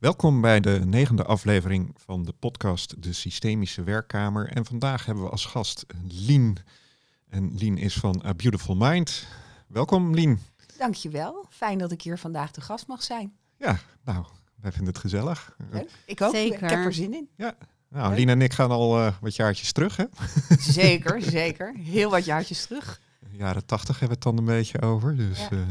Welkom bij de negende aflevering van de podcast De Systemische Werkkamer. En vandaag hebben we als gast Lien. En Lien is van A Beautiful Mind. Welkom Lien. Dankjewel. Fijn dat ik hier vandaag de gast mag zijn. Ja, nou, wij vinden het gezellig. Leuk. Ik ook. Zeker. Ik heb er zin in. Ja, nou, Lien en ik gaan al eh, wat jaartjes terug, hè? Zeker, zeker. Heel wat jaartjes terug. De jaren tachtig hebben we het dan een beetje over. Dus Ja.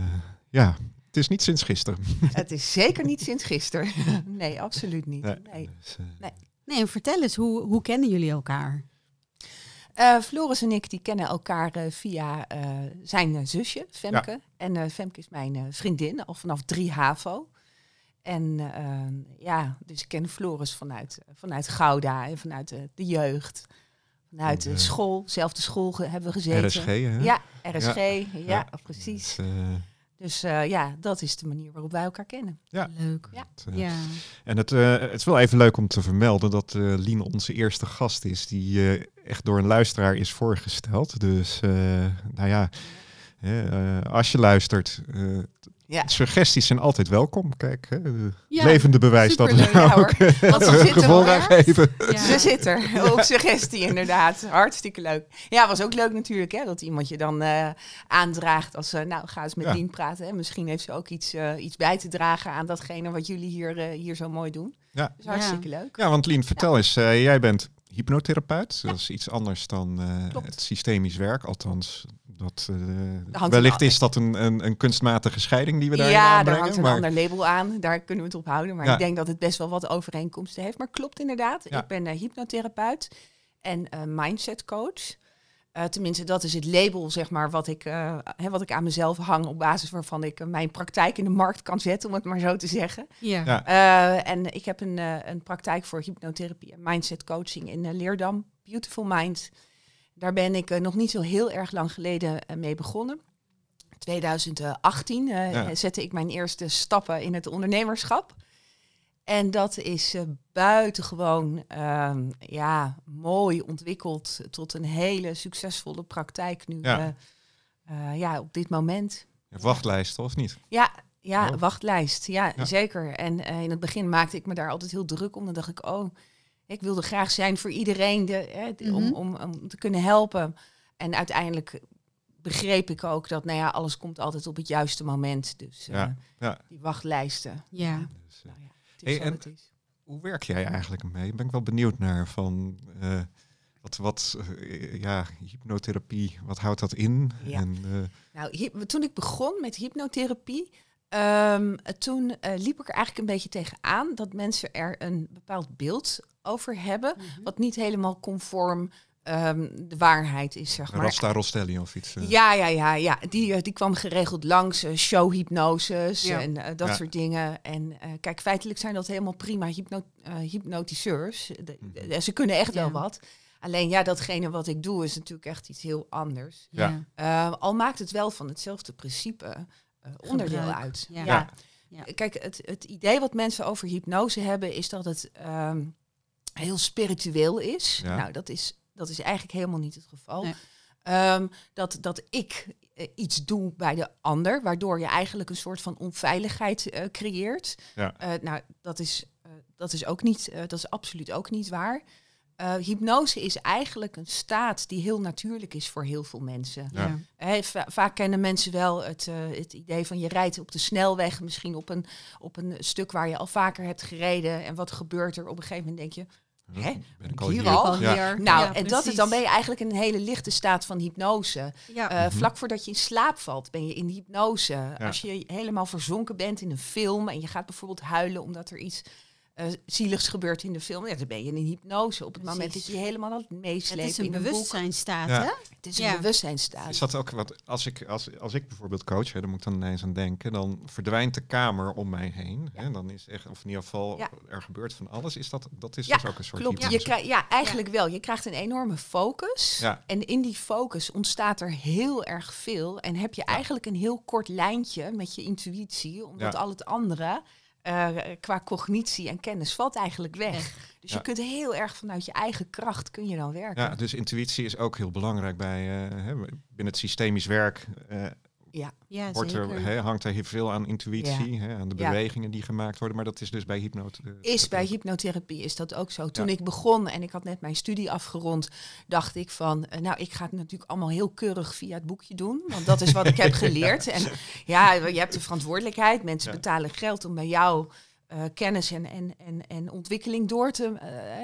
ja het is niet sinds gisteren. Het is zeker niet sinds gisteren. Nee, absoluut niet. Nee. Nee. Dus, eh, Nee, en vertel eens, hoe, hoe kennen jullie elkaar? Eh, Floris en ik die kennen elkaar eh, via eh, zijn zusje, Femke. En eh, Femke is mijn vriendin, al vanaf 3 HAVO. En eh, ja, dus ik ken Floris vanuit, vanuit Gouda en vanuit de, de jeugd. Vanuit de En, school, zelfde school hebben we gezeten. RSG, hè? Ja, RSG, ja, Ja. precies. Dus, Dus eh, ja, dat is de manier waarop wij elkaar kennen. Ja. Leuk. Ja. Ja. En het, eh, het is wel even leuk om te vermelden dat eh, Lien onze eerste gast is, die eh, echt door een luisteraar is voorgesteld. Dus, eh, nou ja, hè, als je luistert, eh, Ja. suggesties zijn altijd welkom. Kijk, hè, de Ja, levende bewijs dat we Ja, ook hoor. Want ze zitten er geven. Ja. Ze zit er. Op suggestie inderdaad. Hartstikke leuk. Ja, was ook leuk natuurlijk hè, dat iemand je dan eh, aandraagt als... eh, nou, ga eens met Ja. Lien praten. Hè. Misschien heeft ze ook iets, eh, iets bij te dragen aan datgene wat jullie hier, eh, hier zo mooi doen. Ja. Dus hartstikke leuk. Ja, want Lien, vertel eens, eh, jij bent hypnotherapeut. Dat is iets anders dan eh, het systemisch werk. Althans, dat, eh, wellicht is dat een, een, een kunstmatige scheiding die we daarin ja, daar aanbrengen. hangt een maar- ander label aan. Daar kunnen we het op houden. Maar Ja. ik denk dat het best wel wat overeenkomsten heeft. Maar klopt inderdaad. Ja. Ik ben eh, hypnotherapeut en eh, mindset coach. Eh, tenminste, dat is het label, zeg maar, wat ik, eh, hè, wat ik aan mezelf hang op basis waarvan ik mijn praktijk in de markt kan zetten, om het maar zo te zeggen. Ja. Ja. Eh, en ik heb een, een praktijk voor hypnotherapie en mindset coaching in Leerdam, Beautiful Mind. Daar ben ik eh, nog niet zo heel erg lang geleden eh, mee begonnen. 2018 eh, Ja. zette ik mijn eerste stappen in het ondernemerschap. En dat is eh, buitengewoon ehm, ja, mooi ontwikkeld tot een hele succesvolle praktijk nu. Ja. ja, op dit moment. Wachtlijsten of niet? Ja, ja Oh. wachtlijst. Ja, Ja. zeker. En in het begin maakte ik me daar altijd heel druk om. Dan dacht ik, oh, ik wilde graag zijn voor iedereen de, hè, de- om, Mhm. om, om te kunnen helpen. En uiteindelijk begreep ik ook dat, nou ja, alles komt altijd op het juiste moment. Dus eh, Ja, ja. die wachtlijsten. Ja. Dus, eh, Nou ja, het is Hey, wat en- het is. hoe werk jij eigenlijk mee? Ben ik wel benieuwd naar van eh, wat, wat eh, ja, hypnotherapie, wat houdt dat in? Ja. En, eh, Nou, toen ik begon met hypnotherapie, ehm, toen eh, liep ik er eigenlijk een beetje tegenaan dat mensen er een bepaald beeld over hebben, Mhm. wat niet helemaal conform ehm, de waarheid is, zeg maar. Rasta Rostelli of iets. eh. Ja, ja, ja, ja. Die, eh, die kwam geregeld langs, eh, showhypnoses Ja. en dat Ja. soort dingen. En eh, kijk, feitelijk zijn dat helemaal prima hypno hypnotiseurs. De- Mhm. de- ze kunnen echt wel wat. Alleen ja, datgene wat ik doe is natuurlijk echt iets heel anders. Ja. Eh, al maakt het wel van hetzelfde principe onderdeel Gebruik. uit. Ja. Ja. Ja. Kijk, het, het idee wat mensen over hypnose hebben is dat het ehm, heel spiritueel is. Ja. Nou, dat is, dat is eigenlijk helemaal niet het geval. Nee. Ehm, dat, dat ik eh, iets doe bij de ander, waardoor je eigenlijk een soort van onveiligheid eh, creëert. Ja. Eh, nou, dat is, eh, dat is ook niet, eh, dat is absoluut ook niet waar. Eh, hypnose is eigenlijk een staat die heel natuurlijk is voor heel veel mensen. Ja. Va- vaak kennen mensen wel het, eh, het idee van je rijdt op de snelweg, misschien op een, op een stuk waar je al vaker hebt gereden. En wat gebeurt er? Op een gegeven moment denk je, Hè? Ben ik al Hier hier? al? Ja. hier. nou, Ja, en dat is, dan ben je eigenlijk in een hele lichte staat van hypnose. Ja. Eh, Mhm. Vlak voordat je in slaap valt, ben je in hypnose. Als je helemaal verzonken bent in een film en je gaat bijvoorbeeld huilen omdat er iets eh, zieligs gebeurt in de film, ja, dan ben je in hypnose. Op het moment dat je helemaal aan het het meeslepen is een een bewustzijnstaat, Ja. hè? Het is een Ja. bewustzijnstaat. Is dat ook wat, als ik, als, als ik bijvoorbeeld coach, hè, dan moet ik dan ineens aan denken, dan verdwijnt de kamer om mij heen. Hè, dan is echt, of in ieder geval, Ja. er gebeurt van alles. Is dat, dat is Ja, dus ook een soort Klopt, je ja, eigenlijk wel. Je krijgt een enorme focus. Ja. En in die focus ontstaat er heel erg veel. En heb je eigenlijk een heel kort lijntje met je intuïtie. Omdat Ja. al het andere, eh, qua cognitie en kennis, valt eigenlijk weg. Dus Ja. je kunt heel erg vanuit je eigen kracht kun je dan werken. Ja, dus intuïtie is ook heel belangrijk bij, eh, hè, binnen het systemisch werk. eh, Ja, Ja, Wordt zeker. er, hè, hangt er heel veel aan intuïtie, hè, aan de Ja. bewegingen die gemaakt worden. Maar dat is dus bij hypnot. eh, Is bij hypnotherapie is dat ook zo. Toen Ja. ik begon en ik had net mijn studie afgerond, dacht ik van, eh, nou, ik ga het natuurlijk allemaal heel keurig via het boekje doen, want dat is wat ik heb geleerd. En ja, je hebt de verantwoordelijkheid. Mensen Ja. betalen geld om bij jou eh, kennis en, en, en, en ontwikkeling door te,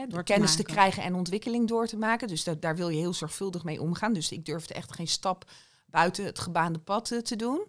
Door te kennis te krijgen en ontwikkeling door te maken. Dus dat, daar wil je heel zorgvuldig mee omgaan. Dus ik durfde echt geen stap buiten het gebaande pad eh, te doen.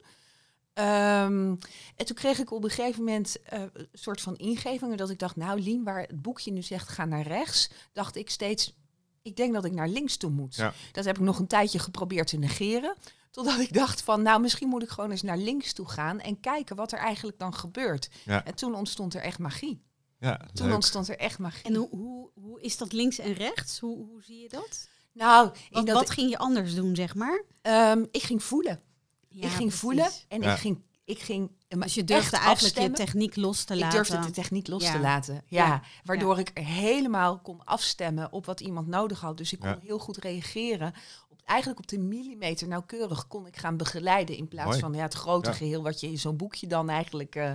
Ehm, en toen kreeg ik op een gegeven moment eh, een soort van ingevingen dat ik dacht, nou Lien, waar het boekje nu zegt ga naar rechts, dacht ik steeds, ik denk dat ik naar links toe moet. Ja. Dat heb ik nog een tijdje geprobeerd te negeren, totdat ik dacht van, nou misschien moet ik gewoon eens naar links toe gaan en kijken wat er eigenlijk dan gebeurt. Ja. En toen ontstond er echt magie. Ja, Toen leuk. ontstond er echt magie. En hoe, hoe, hoe is dat links en rechts? Hoe, hoe zie je dat? Nou, Wat, dat, wat ging je anders doen, zeg maar? ehm, ik ging voelen. Ja, ik ging precies. voelen en Ja. ik ging, ik ging Dus je durfde eigenlijk afstemmen. je techniek los te Ik laten. durfde de techniek los Ja. te laten. Ja, Ja. waardoor ik helemaal kon afstemmen op wat iemand nodig had. Dus ik kon Ja. heel goed reageren. Op, eigenlijk op de millimeter nauwkeurig kon ik gaan begeleiden. In plaats Mooi. van ja, het grote Ja. geheel wat je in zo'n boekje dan eigenlijk eh,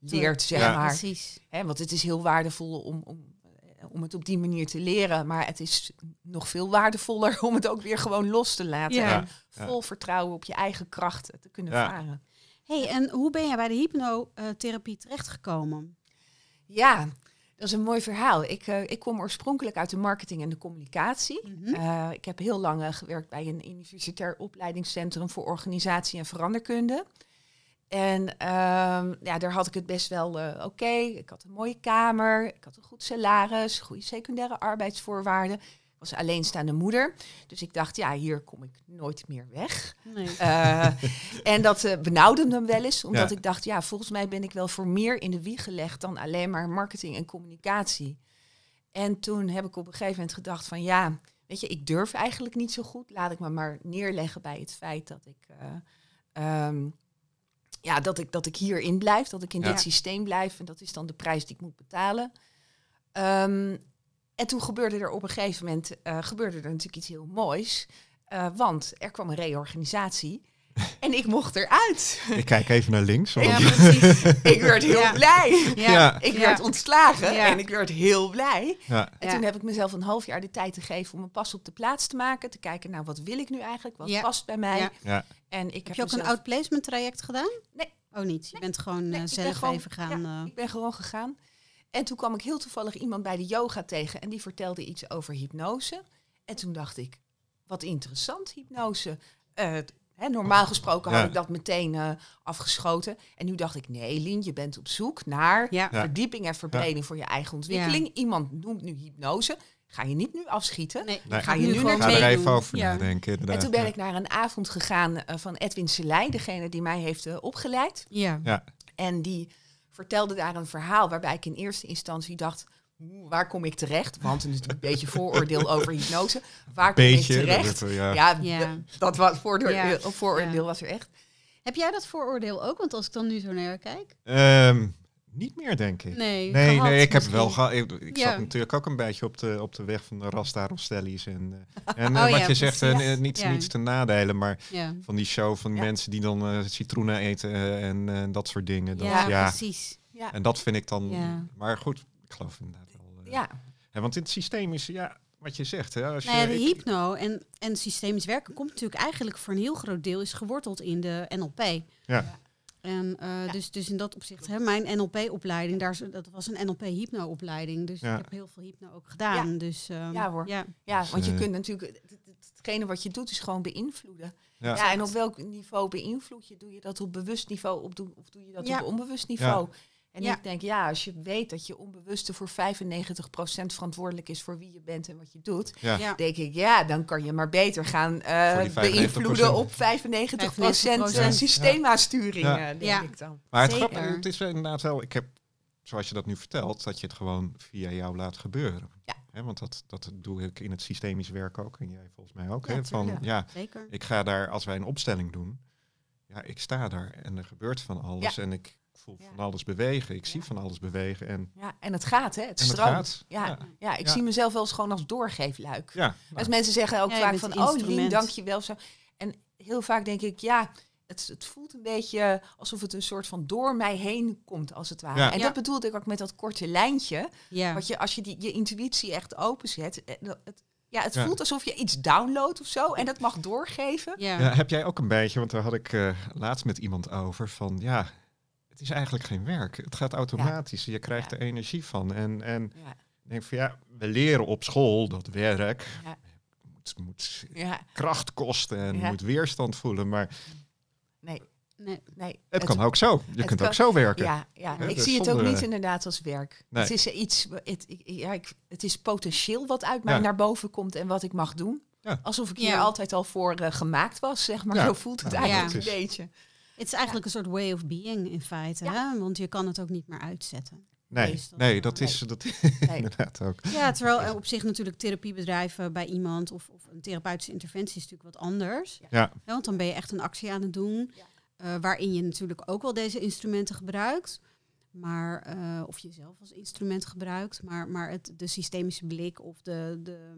leert, zeg Ja. maar. Precies. Hè, want het is heel waardevol om, om, om het op die manier te leren. Maar het is nog veel waardevoller om het ook weer gewoon los te laten. Ja. En vol vertrouwen op je eigen krachten te kunnen Ja. varen. hey, en hoe ben jij bij de hypnotherapie terechtgekomen? Ja, dat is een mooi verhaal. Ik, eh, ik kom oorspronkelijk uit de marketing en de communicatie. Mhm. Eh, ik heb heel lang eh, gewerkt bij een universitair opleidingscentrum voor organisatie en veranderkunde. En ehm, ja, daar had ik het best wel eh, oké. Ik had een mooie kamer, ik had een goed salaris, goede secundaire arbeidsvoorwaarden. Ik was alleenstaande moeder. Dus ik dacht, ja, hier kom ik nooit meer weg. Nee. Eh, en dat eh, benauwde me wel eens, omdat Ja. ik dacht, ja, volgens mij ben ik wel voor meer in de wieg gelegd dan alleen maar marketing en communicatie. En toen heb ik op een gegeven moment gedacht van, ja, weet je, ik durf eigenlijk niet zo goed. Laat ik me maar neerleggen bij het feit dat ik, eh, ehm, ja, dat ik, dat ik hierin blijf, dat ik in Ja. dit systeem blijf. En dat is dan de prijs die ik moet betalen. Ehm, en toen gebeurde er op een gegeven moment eh, gebeurde er natuurlijk iets heel moois. Eh, want er kwam een reorganisatie. en ik mocht eruit. Ik kijk even naar links. want- Ja, precies. ik werd heel Ja. blij. Ja. Ik Ja. werd ontslagen Ja. en ik werd heel blij. Ja. En Ja. toen heb ik mezelf een half jaar de tijd te geven om een pas op de plaats te maken. Te kijken, nou, wat wil ik nu eigenlijk? Wat Ja. past bij mij? Ja. Ja. En ik Heb heb je ook een outplacement traject gedaan? Nee. Oh niet, je bent gewoon Nee, eh, zelf gewoon- even gaan... ja, eh, ik ben gewoon gegaan. En toen kwam ik heel toevallig iemand bij de yoga tegen en die vertelde iets over hypnose. En toen dacht ik, wat interessant, hypnose. Eh, hè, normaal gesproken had Ja. ik dat meteen eh, afgeschoten. En nu dacht ik, nee, Lien, je bent op zoek naar ja. Verdieping en verbreding voor je eigen ontwikkeling. Iemand noemt nu hypnose. Ga je niet nu afschieten. Nee, Nee. Ga je nu naar ga er even over. En toen ben Ja. ik naar een avond gegaan eh, van Edwin Selijn, degene die mij heeft eh, opgeleid. Ja. Ja. En die vertelde daar een verhaal waarbij ik in eerste instantie dacht, "Oeh, waar kom ik terecht? Want er is een beetje vooroordeel over hypnose. Waar kom Beetje. ik terecht? dat het, ja. Ja, Ja. d- dat was vooroordeel, Ja. vooroordeel Ja. was er echt. Heb jij dat vooroordeel ook? Want als ik dan nu zo naar kijk... Ehm, niet meer, denk ik. Nee, Nee, gehad nee, ik heb wel gehad. Ik, ik Ja. zat natuurlijk ook een beetje op de, op de weg van de Rasta Rostelli's. En, eh, en Oh eh, wat ja, je zegt, eh, precies. eh, niet, Ja. niets te nadelen, maar Ja, van die show van Ja. mensen die dan eh, citroenen eten eh, en eh, dat soort dingen. Dat, ja, ja, precies. Ja. En dat vind ik dan. Ja. Maar goed, ik geloof inderdaad ja. hè, want in het systeem is, ja, wat je zegt. Hè, als je, Nou ja, de ik- hypno en, en systemisch werken komt natuurlijk eigenlijk voor een heel groot deel is geworteld in de NLP. ja, En eh, Ja. dus, dus in dat opzicht, hè, mijn NLP-opleiding, daar, is- dat was een NLP-hypno-opleiding. Dus Ja. ik heb heel veel hypno ook gedaan. Dus, ehm, Ja, hoor. Ja. ja, want je eh, kunt natuurlijk, het- het- hetgene wat je doet is gewoon beïnvloeden. ja. Ja, en op welk niveau beïnvloed je? Doe je dat op bewust niveau op doe- of doe je dat Ja. op onbewust niveau? En Ja. ik denk, ja, als je weet dat je onbewuste voor 95% verantwoordelijk is voor wie je bent en wat je doet, ja. Ja. denk ik, ja, dan kan je maar beter gaan eh, Voor die 95%. beïnvloeden op 95%, 95%. systeemaansturing, Ja. eh, denk Ja. ik dan. Maar het, Zeker. grappige, het is inderdaad wel, ik heb, zoals je dat nu vertelt, dat je het gewoon via jou laat gebeuren. Ja. Hè, want dat, dat doe ik in het systemisch werk ook en jij volgens mij ook. Hè, van, ja, Zeker. ik ga daar, als wij een opstelling doen, ja, ik sta daar en er gebeurt van alles en ik voel Ja. van alles bewegen, ik zie van alles bewegen en, Ja, en het gaat, hè? Het en het stroomt. gaat. Ja, ja. ja, ik Ja. zie mezelf wel eens gewoon als doorgeefluik. Ja, nou, Als mensen zeggen ook vaak van, oh Lien, dank je wel. Zo. En heel vaak denk ik, ja, het, het voelt een beetje alsof het een soort van door mij heen komt, als het ware. Ja. En Ja. dat bedoelde ik ook met dat korte lijntje. Ja. Wat je, als je die, je intuïtie echt openzet, eh, het, ja, het Ja. voelt alsof je iets downloadt of zo. En dat mag doorgeven. Ja. Ja, heb jij ook een beetje, want daar had ik eh, laatst met iemand over, van ja, het is eigenlijk geen werk. Het gaat automatisch. Je krijgt Ja. er energie van. En, en Ja, denk van ja, we leren op school dat werk Ja. moet, moet ja, kracht kosten en Ja. moet weerstand voelen. Maar nee, Nee. nee. het, kan ook zo. Je kunt kan- ook zo werken. Ja, ja. Ik dus zie het ook niet eh, inderdaad als werk. Nee. Het is eh, iets, het, ik- ja, ik, het is potentieel wat uit mij Ja. naar boven komt en wat ik mag doen. Ja. Alsof ik Ja. hier altijd al voor eh, gemaakt was, zeg maar. Ja. Zo voelt het eigenlijk een beetje. Het is eigenlijk een soort way of being in feite, Ja. hè? want je kan het ook niet meer uitzetten. Nee, dat nee, dat is dat Nee. inderdaad ook. Ja, terwijl er op zich natuurlijk therapiebedrijven bij iemand of, of een therapeutische interventie is natuurlijk wat anders. Ja, Ja, want dan ben je echt een actie aan het doen, Ja. eh, waarin je natuurlijk ook wel deze instrumenten gebruikt. Maar, eh, of jezelf als instrument gebruikt, maar, maar het, de systemische blik of de, de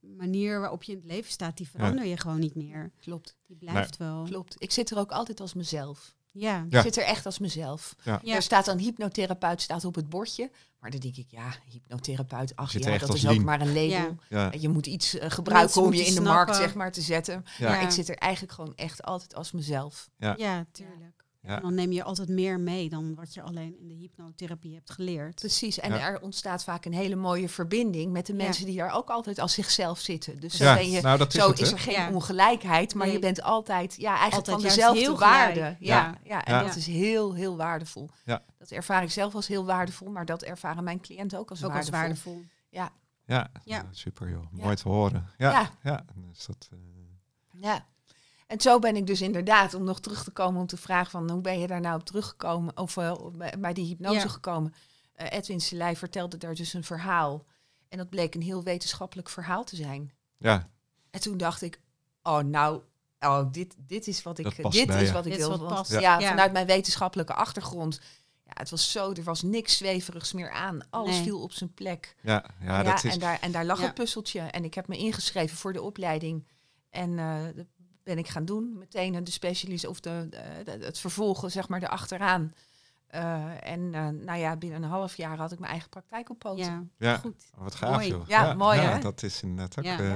manier waarop je in het leven staat, die verander je gewoon niet meer. Klopt, Die blijft wel. klopt. Ik zit er ook altijd als mezelf. Ja. Ja. Ik zit er echt als mezelf. Ja. Ja. Er staat dan hypnotherapeut staat op het bordje. Maar dan denk ik, ja, hypnotherapeut, ach ja, dat is ook maar een label. Ja. ja, En Je moet iets eh, gebruiken om je in de markt zeg maar, te zetten. Ja. Maar ik zit er eigenlijk gewoon echt altijd als mezelf. Ja. Ja, tuurlijk. Ja. En dan neem je altijd meer mee dan wat je alleen in de hypnotherapie hebt geleerd. Precies. En Ja. er ontstaat vaak een hele mooie verbinding met de Ja. mensen die daar ook altijd als zichzelf zitten. Dus zo, ja. ben je, nou dat is zo het, is hè? er geen Ja. ongelijkheid, maar Nee. je bent altijd, ja, eigenlijk Altijd van dezelfde waarde. Ja, ja. Ja. en Ja. dat is heel, heel waardevol. Ja. Dat ervaar ik zelf als heel waardevol, maar dat ervaren mijn cliënten ook als Ook als waardevol. waardevol. Ja, Ja. ja, super joh. Ja. Mooi te horen. Ja, Ja. ja. Dus dat, eh, Ja. En zo ben ik dus inderdaad, om nog terug te komen om te vragen van hoe ben je daar nou op teruggekomen of eh, bij- die hypnose Ja. gekomen. Eh, Edwin Selei vertelde daar dus een verhaal. En dat bleek een heel wetenschappelijk verhaal te zijn. ja, En toen dacht ik, oh nou, oh, dit, dit is wat ik, dit bij is wat ik wil. wat Want past. Ja. Ja. vanuit mijn wetenschappelijke achtergrond. Ja, het was zo, er was niks zweverigs meer aan. Alles Nee. viel op zijn plek. ja, ja, dat is... en, daar, en daar lag Ja. een puzzeltje. En ik heb me ingeschreven voor de opleiding. En eh, dat ben ik gaan doen. Meteen de specialist of de, de- de- het vervolgen, zeg maar, erachteraan. Eh en eh, nou ja, binnen een half jaar had ik mijn eigen praktijk op poten. Ja, Ja, goed. wat gaaf Mooi. joh. Ja, mooi, hè? Dat is inderdaad ook... Ja. eh,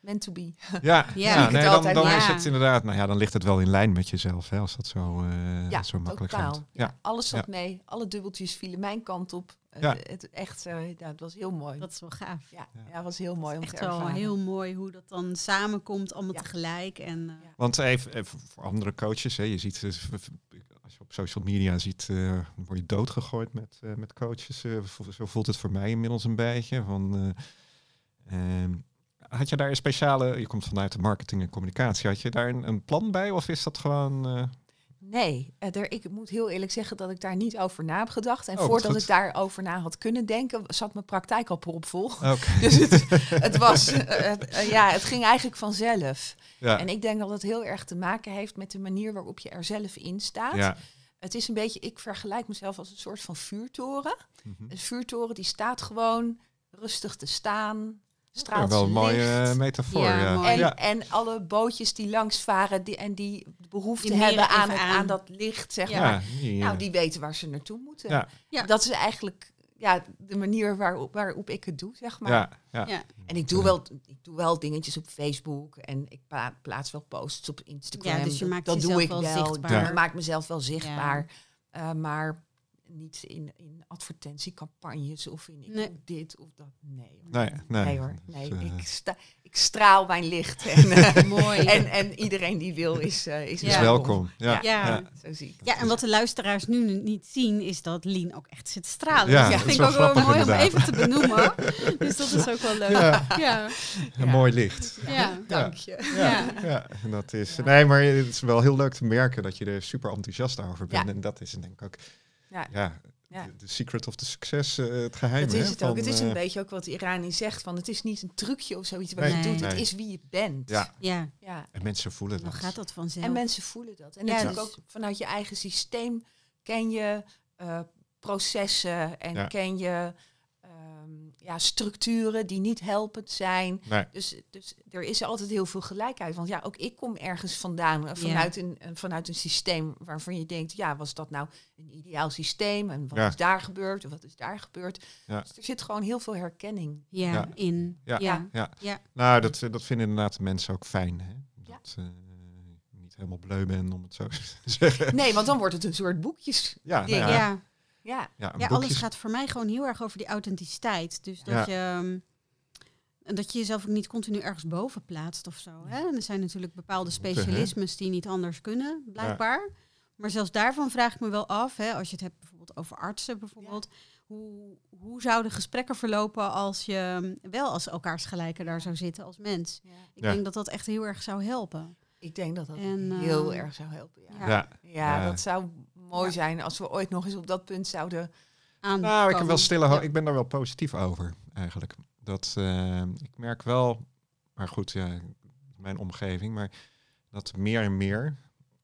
Meant to be. ja, ja, Ja. Ik nee, het dan, altijd, dan ja. is het inderdaad... Nou ja, dan ligt het wel in lijn met jezelf, hè, als dat zo, eh, Ja, zo makkelijk totaal. gaat. Ja. Ja, Alles zat Ja. mee. Alle dubbeltjes vielen mijn kant op. Eh, Ja. Het, echt, eh, ja, het was heel mooi. Dat is wel gaaf. ja, Ja. ja. het was heel mooi om Echt te wel ervaren. heel mooi hoe dat dan samenkomt, allemaal Ja. tegelijk. En, eh. Want even, even voor andere coaches, hè, je ziet, dus, v- als je op social media ziet, eh, dan word je doodgegooid met, eh, met coaches. eh, zo voelt het voor mij inmiddels een beetje. Van, eh, ehm, had je daar een speciale, je komt vanuit de marketing en communicatie, had je daar een, een plan bij of is dat gewoon... Nee, eh, er, ik moet heel eerlijk zeggen dat ik daar niet over na heb gedacht. En Oh, voordat ik daarover na had kunnen denken, zat mijn praktijk al propvol. Oké, Dus het, het was, eh, eh, ja, het ging eigenlijk vanzelf. ja, En ik denk dat het heel erg te maken heeft met de manier waarop je er zelf in staat. ja. Het is een beetje, ik vergelijk mezelf als een soort van vuurtoren. Mhm. Een vuurtoren die staat gewoon rustig te staan, Ja, straalt wel een mooie licht. eh, metafoor. Ja, Ja, mooi. En, ja. en alle bootjes die langs varen die, en die behoefte Die hebben aan, aan. aan dat licht, zeg Ja. maar. Eh, Nou, die weten waar ze naartoe moeten. Ja. Ja. Dat is eigenlijk ja, de manier waarop, waarop ik het doe, zeg maar. ja, ja. Ja. En ik doe, wel, ik doe wel dingetjes op Facebook en ik pla- plaats wel posts op Instagram. Ja, dus je Dat- maakt dat doe jezelf ik wel wel. zichtbaar. Ik maak mezelf wel zichtbaar. Eh, maar niet in, in advertentiecampagnes of in ik Nee. doe dit of dat. Nee hoor. Nee, nee. Nee hoor. Nee, Dus, eh, ik, sta, ik straal mijn licht. En, eh, Mooi. en, en iedereen die wil is, eh, is, Ja. welkom. Ja, Ja. ja. Zo zie ik. Ja, en wat de luisteraars nu niet zien, is dat Lien ook echt zit te stralen. Ja, Dus dat vind ik wel ook wel mooi om even te benoemen. Dus dat is ook wel leuk. Ja. Ja, Een mooi licht. ja. Dank je. Ja, Ja. ja. en dat is. Ja. Nee, maar het is wel heel leuk te merken dat je er super enthousiast over bent. Ja. En dat is denk ik ook. Ja. Ja, Ja. de, de secret of the success, eh, het geheim. Dat hè, is het ook. van, Het is een eh, beetje ook wat Irani zegt. Van, het is niet een trucje of zoiets wat Nee. je doet. Nee. Het is wie je bent. Ja, ja. Ja. en mensen voelen dan dat. gaat dat vanzelf. En mensen voelen dat. En Ja, natuurlijk dus- ook vanuit je eigen systeem ken je eh, processen en Ja. ken je ja, structuren die niet helpend zijn. Nee. Dus, dus er is altijd heel veel gelijkheid. Want ja, ook ik kom ergens vandaan eh, vanuit, een, een- vanuit een systeem waarvan je denkt, ja, was dat nou een ideaal systeem? En wat Ja. is daar gebeurd? En wat is daar gebeurd? Ja. Dus er zit gewoon heel veel herkenning. Ja, Ja. in. Ja. Ja. Ja. Ja. Nou, dat, dat vinden inderdaad de mensen ook fijn. Hè? Dat eh, niet helemaal bleu ben, om het zo te zeggen. Nee, want dan wordt het een soort boekjes. Ja, nou ja, Ja. ja. Alles gaat voor mij gewoon heel erg over die authenticiteit. Dus dat, Ja. je, ehm, en dat je jezelf ook niet continu ergens boven plaatst of zo. Hè? En er zijn natuurlijk bepaalde specialismes die niet anders kunnen, blijkbaar. Maar zelfs daarvan vraag ik me wel af, hè, als je het hebt bijvoorbeeld over artsen bijvoorbeeld. Hoe, hoe zouden gesprekken verlopen als je ehm, wel als elkaars gelijke daar zou zitten als mens? ja. Ik Ja. denk dat dat echt heel erg zou helpen. Ik denk dat dat En, heel eh, erg zou helpen. Ja. ja. Ja. Ja, Ja. dat zou mooi Ja. zijn als we ooit nog eens op dat punt zouden. Aankomen. Nou, ik heb wel stille Ja. Ik ben daar wel positief over, eigenlijk. Dat eh, ik merk wel, maar goed, ja, mijn omgeving, maar dat meer en meer,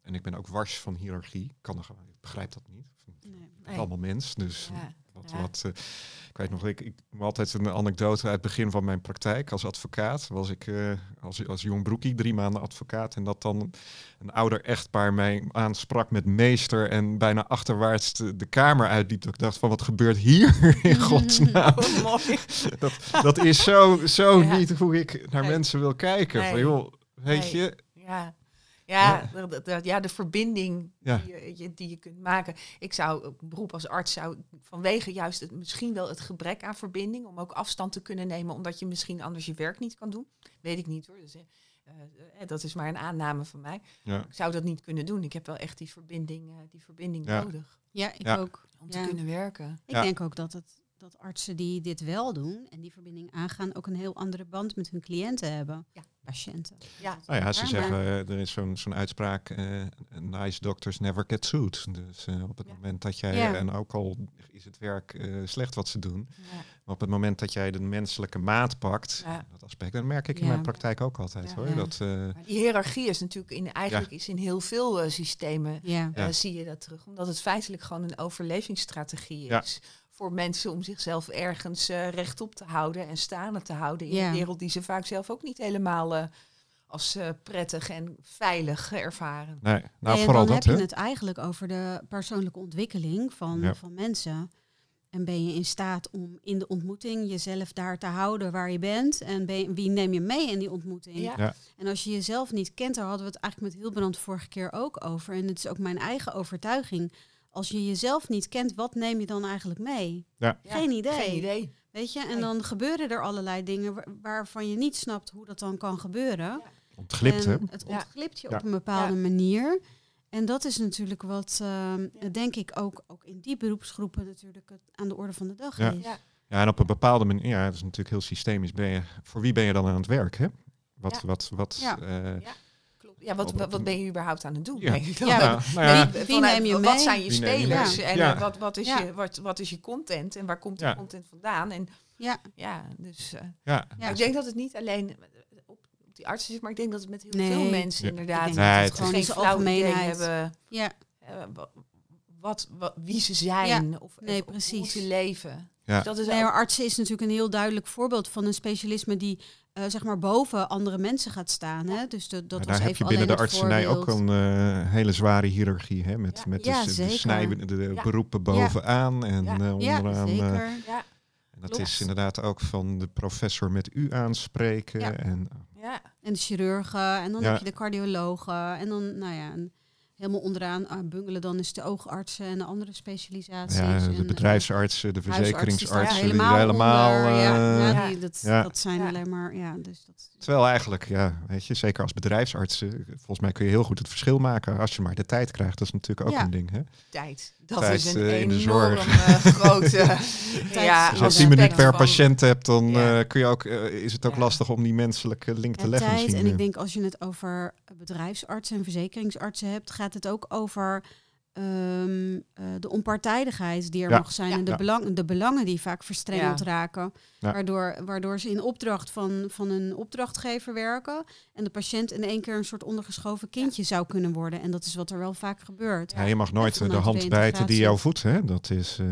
en ik ben ook wars van hiërarchie, kan er ik begrijp dat niet. Nee. Het is allemaal mens, dus Ja. Wat, Ja. wat eh, ik weet nog, ik, ik heb altijd een anekdote uit het begin van mijn praktijk als advocaat. Was ik eh, als, als jong broekie drie maanden advocaat en dat dan een ouder echtpaar mij aansprak met meester en bijna achterwaarts de, de kamer uitliep. Dat ik dacht van wat gebeurt hier in godsnaam? Oh, mooi. dat, dat is zo, zo Ja. niet hoe ik naar Nee. mensen wil kijken. Van joh, weet Nee. je, Ja. Ja, de, de- de- ja, de verbinding Ja. Die, je, die je kunt maken. Ik zou, een beroep als arts zou vanwege juist het, misschien wel het gebrek aan verbinding, om ook afstand te kunnen nemen, omdat je misschien anders je werk niet kan doen. Weet ik niet hoor. Dus, eh, eh, dat is maar een aanname van mij. ja, Ik zou dat niet kunnen doen. Ik heb wel echt die verbinding, eh, die verbinding Ja. nodig Ja, ik Ja. ook. om te Ja. kunnen werken. Ik Ja. denk ook dat, het, dat artsen die dit wel doen en die verbinding aangaan, ook een heel andere band met hun cliënten hebben. Ja. Patiënten. Ja, Nou ja, ze zeggen, eh, er is zo'n zo'n uitspraak, eh, nice doctors never get sued. Dus eh, op het Ja. moment dat jij, Ja. en ook al is het werk eh, slecht wat ze doen, ja, maar op het moment dat jij de menselijke maat pakt, ja. dat aspect, dat merk ik in mijn praktijk ook altijd Ja. hoor. Ja. Dat, eh, Maar die hiërarchie is natuurlijk in, eigenlijk is in heel veel systemen Ja. Ja. zie je dat terug. Omdat het feitelijk gewoon een overlevingsstrategie Ja. is. Voor mensen om zichzelf ergens eh, rechtop te houden en staande te houden in Ja. een wereld die ze vaak zelf ook niet helemaal eh, als eh, prettig en veilig ervaren. nee, nou en vooral dan dat heb je het eigenlijk over de persoonlijke ontwikkeling van, Ja. van mensen. En ben je in staat om in de ontmoeting jezelf daar te houden waar je bent? En ben je- wie neem je mee in die ontmoeting? Ja. Ja. En als je jezelf niet kent, daar hadden we het eigenlijk met Hilbrand vorige keer ook over. En het is ook mijn eigen overtuiging. Als je jezelf niet kent, wat neem je dan eigenlijk mee? Ja, Geen idee. Geen idee. Weet je, en Nee. dan gebeuren er allerlei dingen wa- waarvan je niet snapt hoe dat dan kan gebeuren. Ontglipt hè. het ontglipt je Ja. op een bepaalde Ja. manier. En dat is natuurlijk wat, ehm, denk ik, ook, ook in die beroepsgroepen natuurlijk het aan de orde van de dag Ja. is. Ja. Ja, en op een bepaalde manier, ja, dat is natuurlijk heel systemisch. Ben je, voor wie ben je dan aan het werk hè? Wat, Ja. wat, wat, Ja. eh, Ja. Ja, wat, wat, wat ben je überhaupt aan het doen? Ja. nou, nou Nee, Wie neem je wat mee? zijn je spelers en Ja. eh, wat, wat, is Ja. je, wat, wat is je content en waar komt Ja. die content vandaan? En Ja, ja, dus eh, ja, Ja. ik denk dat het niet alleen op, op die artsen zit, maar ik denk dat het met heel Nee. veel mensen Ja. inderdaad dat dat gewoon geen flauw idee hebben ja. eh, wa- wat, wat, wie ze zijn of, Nee, of hoe precies. ze leven. Ja. Dus dat is Nee, ook- artsen is natuurlijk een heel duidelijk voorbeeld van een specialisme die eh, zeg maar boven andere mensen gaat staan. Hè? Dus de, dat Maar was daar heb even je binnen de artsenij ook een eh, hele zware hiërarchie. Hè? Met, Ja. met Ja, de, snij, de Ja. beroepen bovenaan en Ja. Ja, onderaan. zeker. ja, en dat Klopt. is inderdaad ook van de professor met u aanspreken. Ja. En, ja, En de chirurgen, en dan Ja. heb je de cardiologen. En dan, nou ja, en helemaal onderaan ah, bungelen dan is de oogartsen en de andere specialisaties. ja, en, de eh, bedrijfsartsen, de die verzekeringsartsen, die helemaal, helemaal... onder, ja, eh, ja, Ja. die, dat, Ja. dat zijn Ja. alleen maar, ja, dus dat... Terwijl eigenlijk, ja, weet je, zeker als bedrijfsarts, eh, volgens mij kun je heel goed het verschil maken als je maar de tijd krijgt. Dat is natuurlijk ook Ja. een ding. Hè? tijd. Dat Tijd, is een eh, in de zorg. eh, grote ja, Als je Ja, tien minuten aspect per van- patiënt hebt, dan Ja. eh, kun je ook, is het ook Ja. lastig om die menselijke link te Ja, leggen. tijd. En ik denk als je het over bedrijfsartsen en verzekeringsartsen hebt, gaat het ook over ehm, eh, de onpartijdigheid die er Ja. mag zijn Ja. en de, belang, de belangen die vaak verstrengeld Ja. raken. Ja. Waardoor, waardoor ze in opdracht van, van een opdrachtgever werken en de patiënt in één keer een soort ondergeschoven kindje zou kunnen worden. En dat is wat er wel vaak gebeurt. Ja, je mag nooit de hand bijten die integratie. jou voedt. Hè? Dat is. eh,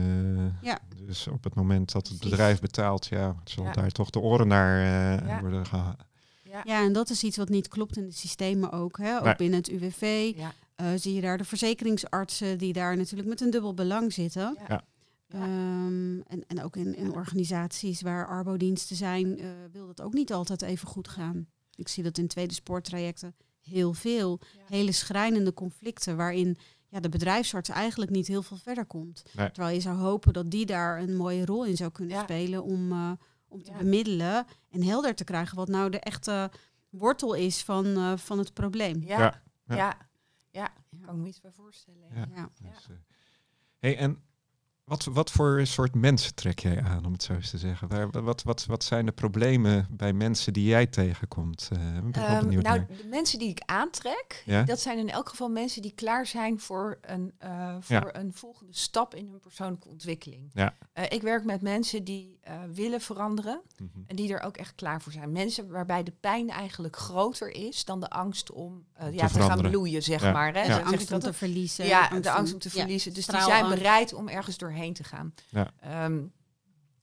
Ja. Dus op het moment dat het bedrijf betaalt, ja, zullen Ja. daar toch de oren naar eh, Ja. worden gehaald. Ja. Ja, en dat is iets wat niet klopt in de systemen ook. Hè? Ook Nee. binnen het UWV Ja. Eh, zie je daar de verzekeringsartsen die daar natuurlijk met een dubbel belang zitten. Ja. Ehm, en, en ook in, in organisaties waar arbodiensten zijn, eh, wil dat ook niet altijd even goed gaan. Ik zie dat in tweede spoortrajecten heel veel. Ja. Hele schrijnende conflicten waarin ja, de bedrijfsarts eigenlijk niet heel veel verder komt. Nee. Terwijl je zou hopen dat die daar een mooie rol in zou kunnen Ja. spelen om, eh, om te Ja. bemiddelen en helder te krijgen wat nou de echte wortel is van, eh, van het probleem. Ja. Ja. Ja. Ja. Ja. Kan ik me iets bij voorstellen. Ja. Ja. Dus, eh, hey, en wat, wat voor soort mensen trek jij aan, om het zo eens te zeggen? Waar, wat, wat, wat zijn de problemen bij mensen die jij tegenkomt? Eh, ik ben Ehm, benieuwd nou, naar. de mensen die ik aantrek, Ja? dat zijn in elk geval mensen die klaar zijn voor een, eh, voor Ja. een volgende stap in hun persoonlijke ontwikkeling. Ja. Eh, ik werk met mensen die eh, willen veranderen Mhm. en die er ook echt klaar voor zijn. Mensen waarbij de pijn eigenlijk groter is dan de angst om eh, Om ja, te te, gaan bloeien, zeg Ja. maar. Hè? De angst om te verliezen. ja, de angst om te ja, verliezen. Dus die zijn bereid om ergens doorheen te gaan. Ja. Ehm,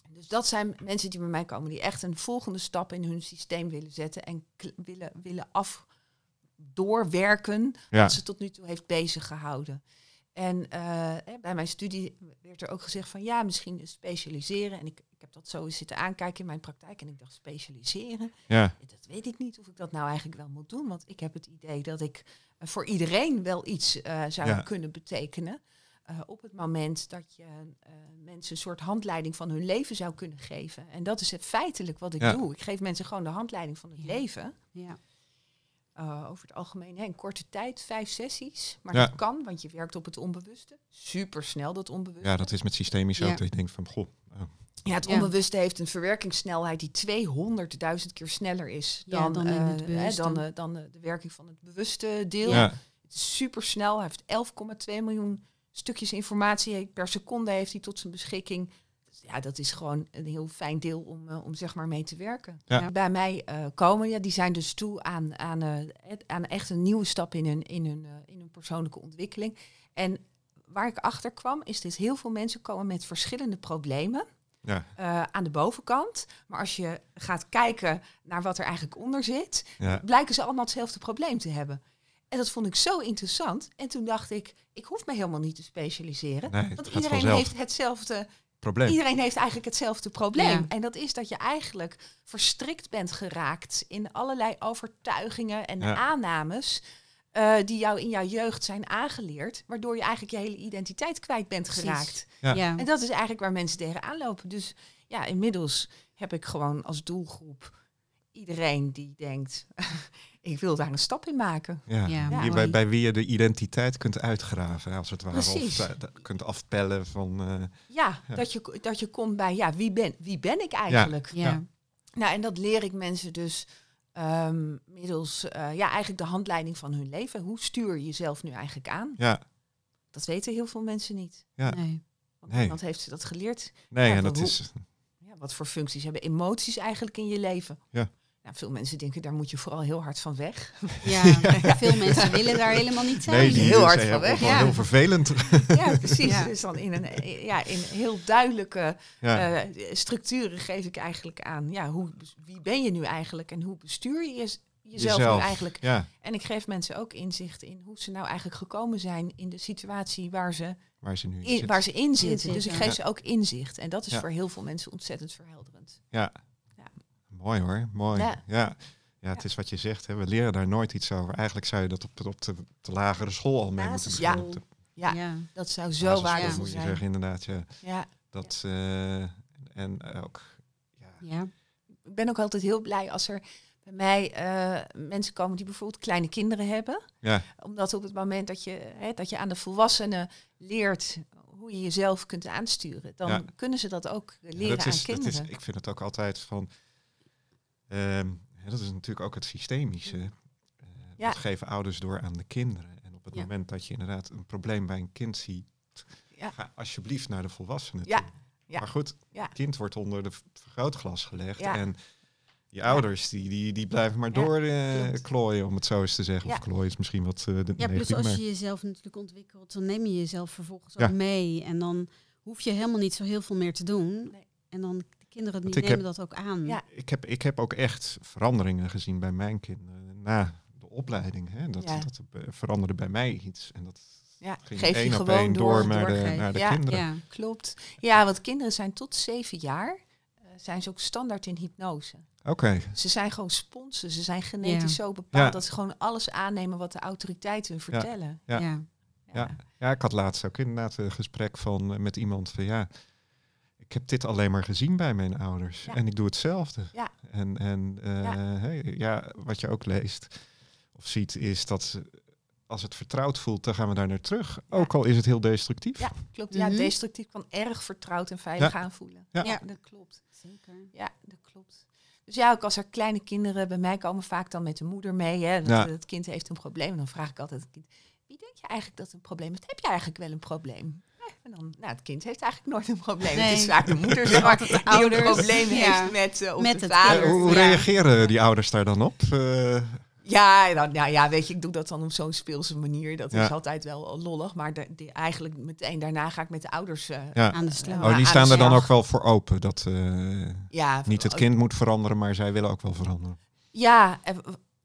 dus dat zijn mensen die bij mij komen, die echt een volgende stap in hun systeem willen zetten en willen, willen af doorwerken Ja. wat ze tot nu toe heeft bezig gehouden. En eh, hè, bij mijn studie werd er ook gezegd van ja, misschien specialiseren. En ik, ik heb dat zo eens zitten aankijken in mijn praktijk en ik dacht specialiseren. Ja, Dat weet ik niet of ik dat nou eigenlijk wel moet doen. Want ik heb het idee dat ik eh, voor iedereen wel iets eh, zou Ja. kunnen betekenen. Eh, op het moment dat je eh, mensen een soort handleiding van hun leven zou kunnen geven. En dat is het feitelijk wat ik Ja. doe. Ik geef mensen gewoon de handleiding van het Ja. leven. Ja. Eh, over het algemeen hè, in korte tijd, vijf sessies. Maar Ja. dat kan, want je werkt op het onbewuste. Super snel dat onbewuste. ja, dat is met systemisch Ja. ook. Dat je denkt van, goh, oh, Ja, het Ja. onbewuste heeft een verwerkingssnelheid die 200.000 keer sneller is Ja, dan, dan hè, dan, dan de werking van het bewuste deel. ja. Het is super snel. Hij heeft 11,2 miljoen stukjes informatie per seconde heeft hij tot zijn beschikking. Dus ja, dat is gewoon een heel fijn deel om, eh, om zeg maar mee te werken. Ja. Bij mij eh, komen, ja, die zijn dus toe aan, aan, eh, aan echt een nieuwe stap in hun, in, hun, in hun persoonlijke ontwikkeling. En waar ik achter kwam, is dat heel veel mensen komen met verschillende problemen Ja, aan de bovenkant. Maar als je gaat kijken naar wat er eigenlijk onder zit, ja, blijken ze allemaal hetzelfde probleem te hebben. En dat vond ik zo interessant. En toen dacht ik, ik hoef me helemaal niet te specialiseren. Nee, want iedereen vanzelf. heeft hetzelfde. probleem. Iedereen heeft eigenlijk hetzelfde probleem. Ja. En dat is dat je eigenlijk verstrikt bent geraakt in allerlei overtuigingen en Ja. aannames. eh, die jou in jouw jeugd zijn aangeleerd, waardoor je eigenlijk je hele identiteit kwijt bent Precies. geraakt. Ja. Ja. En dat is eigenlijk waar mensen tegenaan lopen. Dus ja, inmiddels heb ik gewoon als doelgroep iedereen die denkt, ik wil daar een stap in maken. Ja. Bij, bij wie je de identiteit kunt uitgraven, als het ware. Precies. Of dat kunt afpellen van... eh, Ja, Ja. Dat, je, dat je komt bij, ja, wie ben, wie ben ik eigenlijk? Ja. Ja. Nou, en dat leer ik mensen dus ehm, middels, eh, ja, eigenlijk de handleiding van hun leven. Hoe stuur je jezelf nu eigenlijk aan? ja, Dat weten heel veel mensen niet. Ja. Nee. Want Nee. niemand heeft ze dat geleerd. nee, Ja, en dat hoe- is... Ja, wat voor functies hebben emoties eigenlijk in je leven? Ja. Nou, veel mensen denken, daar moet je vooral heel hard van weg. Ja, veel mensen willen daar helemaal niet zijn. Nee, die heel hard van weg. Ja. heel vervelend. Ja, precies. Ja. Dus dan in een, ja, in heel duidelijke ja. eh, structuren geef ik eigenlijk aan. Ja, hoe, wie ben je nu eigenlijk en hoe bestuur je jez- jezelf, Jezelf. nu eigenlijk? ja, En ik geef mensen ook inzicht in hoe ze nou eigenlijk gekomen zijn in de situatie waar ze waar ze nu in waar ze in zitten. Dus ik ja. geef ze ook inzicht. En dat is Ja. voor heel veel mensen ontzettend verhelderend. Ja. Ja. Mooi hoor, mooi. Ja. Ja. Ja. het is wat je zegt, hè. we leren daar nooit iets over. Eigenlijk zou je dat op, op de, de lagere school al mee moeten beginnen. Ja, Ja. dat zou zo basisschool, waardevol moet je zijn. zeggen, inderdaad. Ja. Ja. Dat, eh, en ook, ja, Ja. Ik ben ook altijd heel blij als er bij mij eh, mensen komen die bijvoorbeeld kleine kinderen hebben. ja, Omdat op het moment dat je, hè, dat je aan de volwassenen leert hoe je jezelf kunt aansturen, dan Ja. kunnen ze dat ook leren dat aan is, dat kinderen. is, ik vind het ook altijd van, ehm, hè, dat is natuurlijk ook het systemische. Eh, Ja. Dat geven ouders door aan de kinderen. En op het Ja. moment dat je inderdaad een probleem bij een kind ziet, Ja. ga alsjeblieft naar de volwassenen Ja, toe. ja, Maar goed, ja. het kind wordt onder de vergrootglas gelegd. Ja. En je ouders, die, die, die blijven maar Ja, door eh, klooien, om het zo eens te zeggen. Ja. Of klooien is misschien wat eh de Ja, plus als maar- je jezelf natuurlijk ontwikkelt, dan neem je jezelf vervolgens Ja. ook mee. En dan hoef je helemaal niet zo heel veel meer te doen. Nee. En dan kinderen die nemen heb- dat ook aan. Ja. Ik heb, ik heb ook echt veranderingen gezien bij mijn kinderen na de opleiding. Hè? Dat, Ja. dat veranderde bij mij iets. En dat Ja, ging geef je één op gewoon één door. door naar de, naar de Ja, kinderen. Ja. Klopt. Ja, want kinderen zijn tot zeven jaar, eh, zijn ze ook standaard in hypnose. Oké, Ze zijn gewoon sponsen. Ze zijn genetisch zo bepaald Ja. dat ze gewoon alles aannemen wat de autoriteiten hun vertellen. Ja. Ja. Ja. ja, ik had laatst ook inderdaad een gesprek van, eh, met iemand van ja, ik heb dit alleen maar gezien bij mijn ouders Ja. en ik doe hetzelfde. Ja. En, en eh, Ja. hè, ja, wat je ook leest of ziet is dat als het vertrouwd voelt, dan gaan we daar naar terug. Ja. Ook al is het heel destructief. Ja, klopt. Ja, Mhm. destructief kan erg vertrouwd en veilig aanvoelen. Ja. Ja. dat klopt. Zeker. Ja, dat klopt. Dus ja, ook als er kleine kinderen bij mij komen, vaak dan met de moeder mee. Hè, dat, Ja. Het kind heeft een probleem. Dan vraag ik altijd het kind, wie denk je eigenlijk dat een probleem heeft? Heb je eigenlijk wel een probleem? En dan, nou, het kind heeft eigenlijk nooit een probleem. Nee. Het is vaak de moeder zeg maar, Altijd de die ouders. een probleem Ja. heeft met, eh, of Met de het vader. Eh, hoe hoe Ja. reageren die ouders daar dan op? Eh, Ja, nou, nou ja, weet je, ik doe dat dan op zo'n speelse manier. Dat Ja. is altijd wel lollig. Maar de, eigenlijk meteen daarna ga ik met de ouders... eh, ja. Aan de slag. Ja, Oh, die aan staan er dan ook wel voor open. Dat eh, ja, niet het kind moet veranderen, maar zij willen ook wel veranderen. Ja,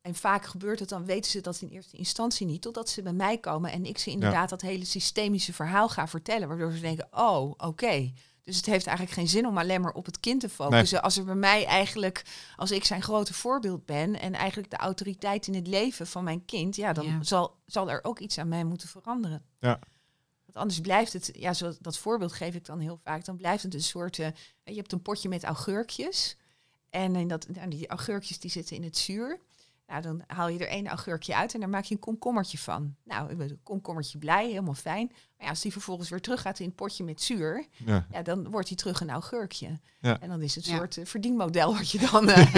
en, vaak gebeurt het dan, weten ze dat in eerste instantie niet, totdat ze bij mij komen en ik ze inderdaad dat hele systemische verhaal ga vertellen, waardoor ze denken, oh, oké. Dus het heeft eigenlijk geen zin om alleen maar op het kind te focussen. Als er bij mij eigenlijk, als ik zijn grote voorbeeld ben en eigenlijk de autoriteit in het leven van mijn kind, ja, dan Ja. Zal, zal er ook iets aan mij moeten veranderen. Ja. Want anders blijft het, ja, zo, dat voorbeeld geef ik dan heel vaak, dan blijft het een soort, eh, je hebt een potje met augurkjes. En in dat, nou, die augurkjes die zitten in het zuur. Nou, dan haal je er één augurkje uit en daar maak je een komkommertje van. Nou, ik ben een komkommertje blij, helemaal fijn. Maar ja, als die vervolgens weer terug gaat in het potje met zuur, Ja. ja, dan wordt hij terug een augurkje. Ja. En dan is het een Ja. soort eh, verdienmodel wat je dan, eh,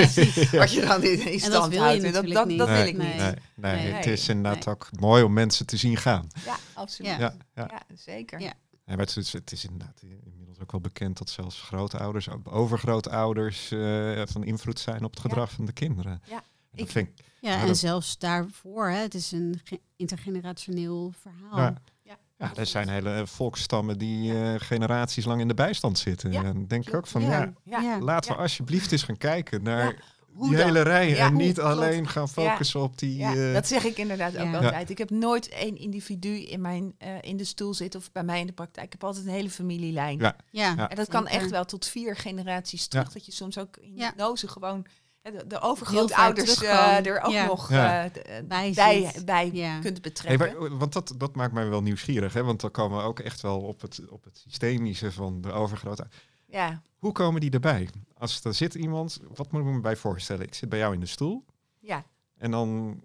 wat je dan in, En stand houdt. En dat, wil ik nee. niet. Nee, nee, Nee. het is inderdaad Nee. ook mooi om mensen te zien gaan. Ja, absoluut. Ja. Ja, Ja, ja. zeker. Ja. Ja, maar het, is, het is inderdaad inmiddels ook wel bekend dat zelfs grootouders, ook overgrootouders, eh, van invloed zijn op het Ja. gedrag van de kinderen. Ja, En dat ik- vind ik, Ja, Ja, en dat- zelfs daarvoor, hè, het is een ge- intergenerationeel verhaal. Ja. Ja, ja, er zijn hele volksstammen die eh, generaties lang in de bijstand zitten. Ja, En denk ik ook van, Ja. ja, Ja. laten we Ja. alsjeblieft eens gaan kijken naar Hoe die dan? hele rij. Ja, en hoe? niet Klopt. alleen gaan focussen op die... Ja, eh, dat zeg ik inderdaad ook Ja. altijd. Ik heb nooit één individu in, mijn, eh, in de stoel zitten of bij mij in de praktijk. Ik heb altijd een hele familielijn. Ja. Ja, Ja. En dat kan echt wel tot vier generaties terug. Ja. Dat je soms ook in Ja. hypnose gewoon de, overgrootouders eh, er ook Ja. nog eh, eh, Bij bij, bij Ja. kunt Hey, betrekken. maar- want dat, dat maakt mij wel nieuwsgierig, hè? want dan komen we ook echt wel op het, op het systemische van de overgrote. ja, Hoe komen die erbij? Als er zit iemand, wat moet ik me bij voorstellen? Ik zit bij jou in de stoel ja, en dan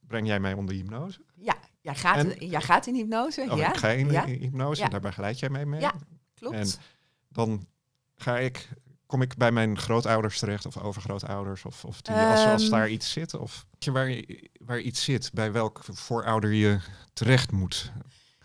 breng jij mij onder hypnose. ja. Jij gaat, En- jij gaat in hypnose. Oh, ja, ik ga in ja, hypnose Ja. en daar begeleid jij mij mee. Ja. klopt. En dan ga ik, kom ik bij mijn grootouders terecht of overgrootouders of, of die, als, als Ehm. daar iets zit of waar, waar iets zit, bij welk voorouder je terecht moet.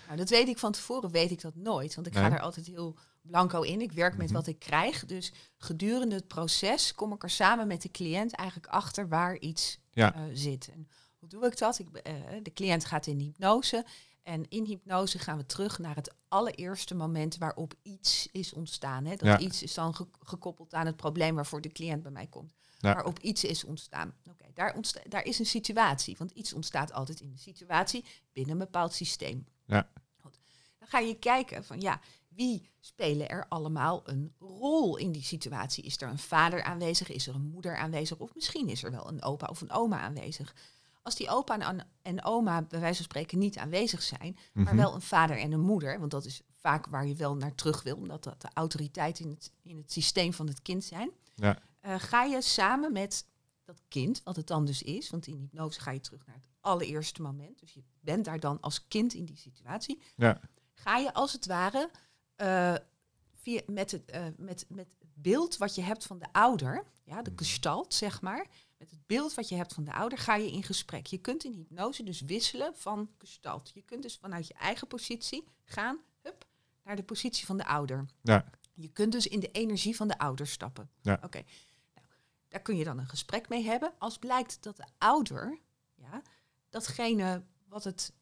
Nou, dat weet ik van tevoren, weet ik dat nooit. Want ik ga er altijd heel blanco in. Ik werk met Mhm. wat ik krijg. Dus gedurende het proces kom ik er samen met de cliënt eigenlijk achter waar iets Ja. eh, zit. En hoe doe ik dat? Ik, eh, de cliënt gaat in hypnose. En in hypnose gaan we terug naar het allereerste moment waarop iets is ontstaan. Hè? Dat Ja. iets is dan ge- gekoppeld aan het probleem waarvoor de cliënt bij mij komt. Ja. Waarop iets is ontstaan. Oké, daar, ontsta- daar is een situatie. Want iets ontstaat altijd in een situatie binnen een bepaald systeem. Ja. Goed. Dan ga je kijken van ja, wie spelen er allemaal een rol in die situatie? Is er een vader aanwezig? Is er een moeder aanwezig? Of misschien is er wel een opa of een oma aanwezig. Als die opa en, en oma bij wijze van spreken niet aanwezig zijn, maar Mhm. wel een vader en een moeder, want dat is vaak waar je wel naar terug wil, omdat dat de autoriteit in het, in het systeem van het kind zijn, Ja. eh, ga je samen met dat kind, wat het dan dus is, want in hypnose ga je terug naar het allereerste moment, dus je bent daar dan als kind in die situatie, Ja. ga je als het ware eh, via, met, het, eh, met, met beeld wat je hebt van de ouder, ja, de Mhm. gestalt zeg maar, met het beeld wat je hebt van de ouder, ga je in gesprek. Je kunt in hypnose dus wisselen van gestalt. Je kunt dus vanuit je eigen positie gaan hup, naar de positie van de ouder. Ja. Je kunt dus in de energie van de ouder stappen. Ja. Oké. Nou, daar kun je dan een gesprek mee hebben. Als blijkt dat de ouder, ja, datgene wat het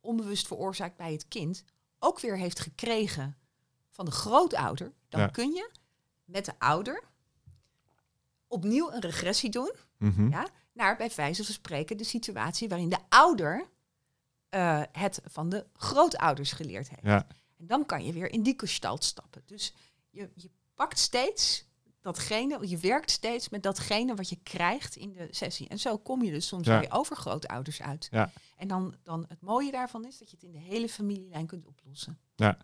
onbewust veroorzaakt bij het kind, ook weer heeft gekregen van de grootouder, dan Ja. kun je met de ouder opnieuw een regressie doen Mhm. ja, naar bij wijze van spreken de situatie waarin de ouder eh, het van de grootouders geleerd heeft. Ja. En dan kan je weer in die gestalt stappen. Dus je, je pakt steeds datgene, je werkt steeds met datgene wat je krijgt in de sessie. En zo kom je dus soms Ja. bij overgrootouders uit. Ja. En dan, dan het mooie daarvan is dat je het in de hele familielijn kunt oplossen. Ja,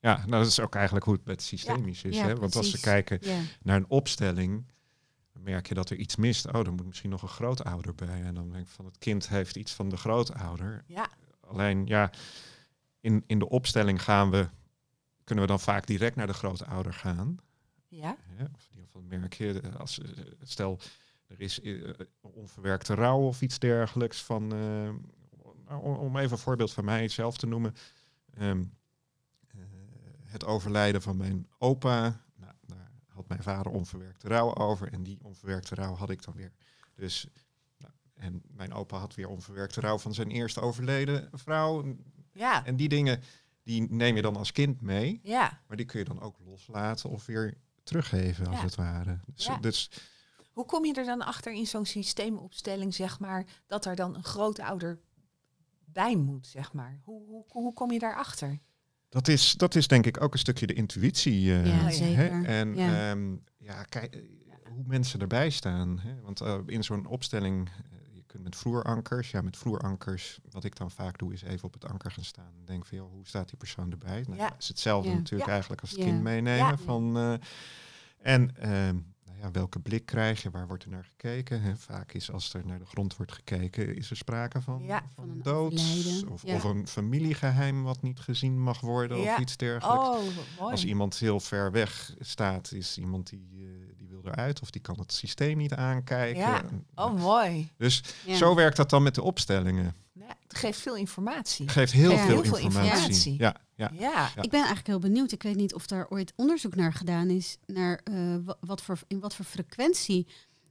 nou, dat is ook eigenlijk hoe het met systemisch is. Ja, hè? Want als ze precies. kijken Ja. naar een opstelling, dan merk je dat er iets mist. Oh, er moet misschien nog een grootouder bij. En dan denk ik van het kind heeft iets van de grootouder. Ja, Alleen ja, in, in de opstelling gaan we, kunnen we dan vaak direct naar de grootouder gaan. ja, Hè? Of in ieder geval merk je, eh, als, eh, stel er is eh, onverwerkte rouw of iets dergelijks van, om- even een voorbeeld van mij zelf te noemen. Ehm, eh, het overlijden van mijn opa, had mijn vader onverwerkte rouw over en die onverwerkte rouw had ik dan weer. Dus, nou, en mijn opa had weer onverwerkte rouw van zijn eerste overleden vrouw. ja, En die dingen, die neem je dan als kind mee. ja. Maar die kun je dan ook loslaten of weer teruggeven, als Ja. het ware. Dus, Ja. dus Hoe kom je er dan achter in zo'n systeemopstelling, zeg maar, dat er dan een grootouder bij moet, zeg maar? Hoe, hoe, hoe kom je daarachter? Dat, is, dat is denk ik ook een stukje de intuïtie. eh, Ja, hè? zeker. En Ja. ja, ja kijk, eh, hoe mensen erbij staan. Hè? Want eh, in zo'n opstelling, je kunt met vloerankers, ja, met vloerankers, wat ik dan vaak doe, is even op het anker gaan staan. En denk van, joh, hoe staat die persoon erbij? Nou, Ja. is hetzelfde natuurlijk eigenlijk als het kind meenemen. Van, en ehm, ja, welke blik krijg je? Waar wordt er naar gekeken? Hè? Vaak is als er naar de grond wordt gekeken, is er sprake van, Ja. van, Van een dood. Of, Ja. of een familiegeheim wat niet gezien mag worden of iets dergelijks. Oh, mooi. Als iemand heel ver weg staat, is iemand die, eh, die wil eruit of die kan het systeem niet aankijken. Ja. Oh, mooi. Dus zo werkt dat dan met de opstellingen. Het geeft veel informatie. Geeft heel, Ja. veel, Heel veel informatie. Ja, ja. Ja, Ja. Ik ben eigenlijk heel benieuwd. Ik weet niet of daar ooit onderzoek naar gedaan is. Naar eh, wa- wat voor, in wat voor frequentie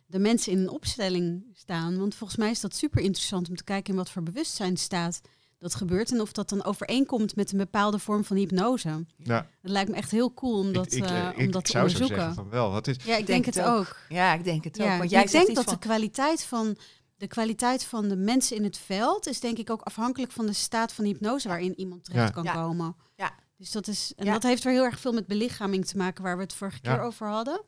de mensen in een opstelling staan. Want volgens mij is dat super interessant om te kijken in wat voor bewustzijnstaat dat gebeurt. En of dat dan overeenkomt met een bepaalde vorm van hypnose. ja. Dat lijkt me echt heel cool om dat, ik, ik, eh, ik, om dat ik te zou zo onderzoeken. zeggen van wel. Het is, Ja, ik denk, het ook. Ja, ik denk het ook. Ja, Want jij ik denk dat de kwaliteit van de kwaliteit van de mensen in het veld is denk ik ook afhankelijk van de staat van hypnose waarin iemand terecht Ja. kan Ja. komen. Ja. Dus dat is en Ja. dat heeft er heel erg veel met belichaming te maken waar we het vorige Ja. keer over hadden.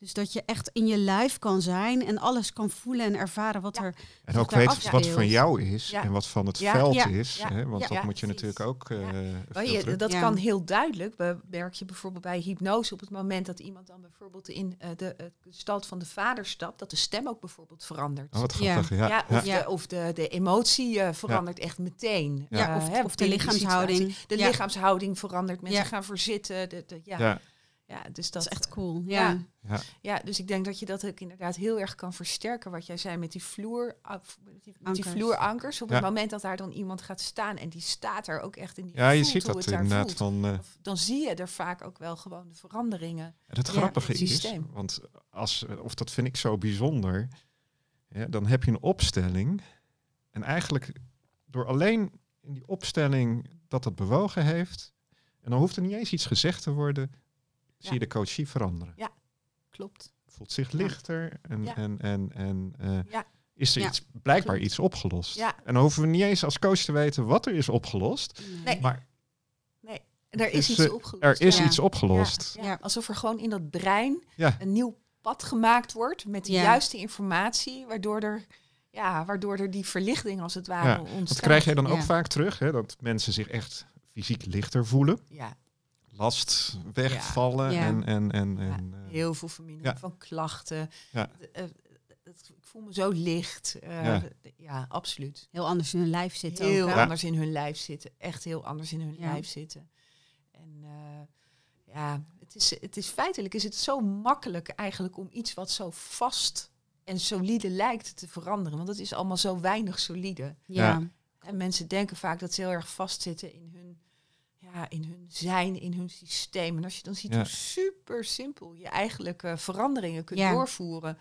Dus dat je echt in je lijf kan zijn en alles kan voelen en ervaren wat Ja. er. en ook weet afspeelt. wat van jou is Ja. en wat van het Ja. veld Ja. is. Ja. Hè? Want Ja. dat Ja, moet je natuurlijk ook eh je, dat Ja. kan heel duidelijk. Merk je bijvoorbeeld bij hypnose op het moment dat iemand dan bijvoorbeeld in eh, de uh, gestalt van de vader stapt, dat de stem ook bijvoorbeeld verandert. Oh, wat Ja. grappig. Ja, of, De, of de, de emotie eh, verandert echt meteen. Ja, of, hè, of de lichaamshouding. De lichaamshouding verandert. Mensen Ja. gaan verzitten. De, de, ja. Ja. Dus dat, dat is echt eh, cool. ja. Ja. Ja. Ja, dus ik denk dat je dat ook inderdaad heel erg kan versterken. Wat jij zei met die, vloer, ah, met die, met die Ankers. vloerankers. Op Ja. het moment dat daar dan iemand gaat staan en die staat er ook echt in die ja, je ziet dat inderdaad voelt. van... eh, Of Dan zie je er vaak ook wel gewoon de veranderingen. En het Ja, grappige het is, want als, of dat vind ik zo bijzonder, ja, dan heb je een opstelling en eigenlijk door alleen in die opstelling dat het bewogen heeft, en dan hoeft er niet eens iets gezegd te worden, zie Ja. je de coachie veranderen. Klopt. Voelt zich Ja. lichter en, Ja. en, en, en eh, Ja. is er Ja. iets, blijkbaar Klopt. iets opgelost. Ja. En dan hoeven we niet eens als coach te weten wat er is opgelost, Nee. maar er is Dus, iets opgelost. er is Ja. iets opgelost. Ja, Ja. Alsof er gewoon in dat brein Ja. een nieuw pad gemaakt wordt met de Ja. juiste informatie, waardoor er, ja, waardoor er die verlichting als het ware Ja, ontstaat. Dat krijg jij dan ook Ja. vaak terug, hè, dat mensen zich echt fysiek lichter voelen. Ja, last wegvallen Ja. en, en, en, en eh, heel veel vermindering Ja. van klachten. Eh, ik voel me zo licht. eh, Ja. absoluut. Heel anders in hun lijf zitten Heel ook. hè? Ja. anders in hun lijf zitten. Echt heel anders in hun Ja. lijf zitten. En eh, ja, het is, het is feitelijk is het zo makkelijk eigenlijk om iets wat zo vast en solide lijkt te veranderen. Want het is allemaal zo weinig solide. Ja. En mensen denken vaak dat ze heel erg vastzitten in hun, ja, in hun zijn, in hun systeem. En als je dan ziet Ja. hoe super simpel je eigenlijk eh, veranderingen kunt Ja. doorvoeren.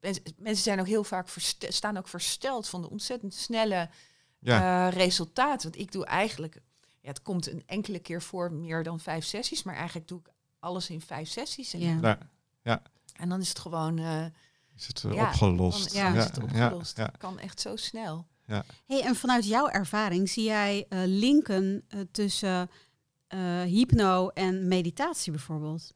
Mensen, mensen zijn ook heel vaak verste- staan ook versteld van de ontzettend snelle ja, eh, resultaten. Want ik doe eigenlijk ja, het komt een enkele keer voor meer dan vijf sessies, maar eigenlijk doe ik alles in vijf sessies. En, Ja. Ja, ja. en dan is het gewoon eh, Is het Ja, opgelost? dan, ja, Ja, is het opgelost. Ja, kan echt zo snel. Hey, en vanuit jouw ervaring zie jij eh, linken eh, tussen eh, hypno en meditatie bijvoorbeeld?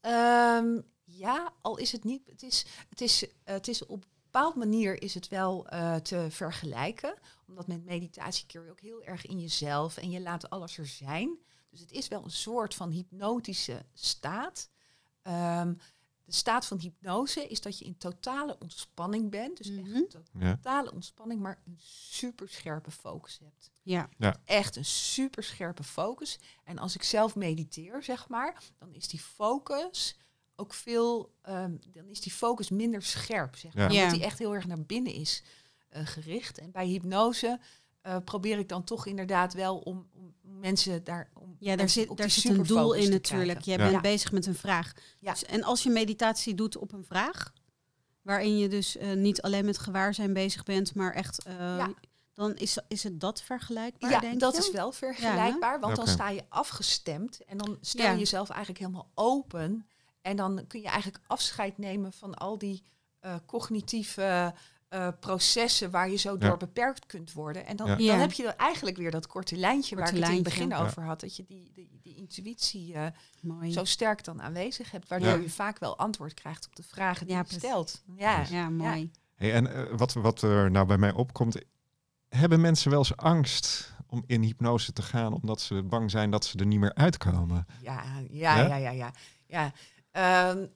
Ehm, ja, al is het niet. Het is, het is, het is op een bepaalde manier is het wel eh, te vergelijken. Omdat met meditatie keer je ook heel erg in jezelf en je laat alles er zijn. Dus het is wel een soort van hypnotische staat. Ehm, de staat van hypnose is dat je in totale ontspanning bent. Dus to- ja. totale ontspanning, maar een super scherpe focus hebt. Ja. Echt een super scherpe focus. En als ik zelf mediteer, zeg maar, dan is die focus ook veel, ehm, dan is die focus minder scherp, zeg maar. Ja. Ja. Omdat die echt heel erg naar binnen is eh, gericht. En bij hypnose eh, probeer ik dan toch inderdaad wel om, om mensen daar Ja, daar zit, daar zit een doel in natuurlijk. Jij Ja. bent Ja. bezig met een vraag. Ja. Dus, en als je meditatie doet op een vraag, waarin je dus eh, niet alleen met gewaarzijn bezig bent, maar echt, eh, Ja. dan is, is het dat vergelijkbaar, Ja, denk dat je? is wel vergelijkbaar, want dan sta je afgestemd en dan stel je Ja. jezelf eigenlijk helemaal open. En dan kun je eigenlijk afscheid nemen van al die eh, cognitieve eh, processen waar je zo door Ja. beperkt kunt worden. En dan, Ja. dan heb je dan eigenlijk weer dat korte lijntje waar ik het in het begin over had. Dat je die, die, die intuïtie eh, Mooi. zo sterk dan aanwezig hebt, waardoor Ja. je vaak wel antwoord krijgt op de vragen die Ja, je stelt. Ja. Ja, mooi. Hey, en eh, wat, wat er nou bij mij opkomt, hebben mensen wel eens angst om in hypnose te gaan omdat ze bang zijn dat ze er niet meer uitkomen? Ja, ja, Ja? ja, ja, ja. ja. Ehm,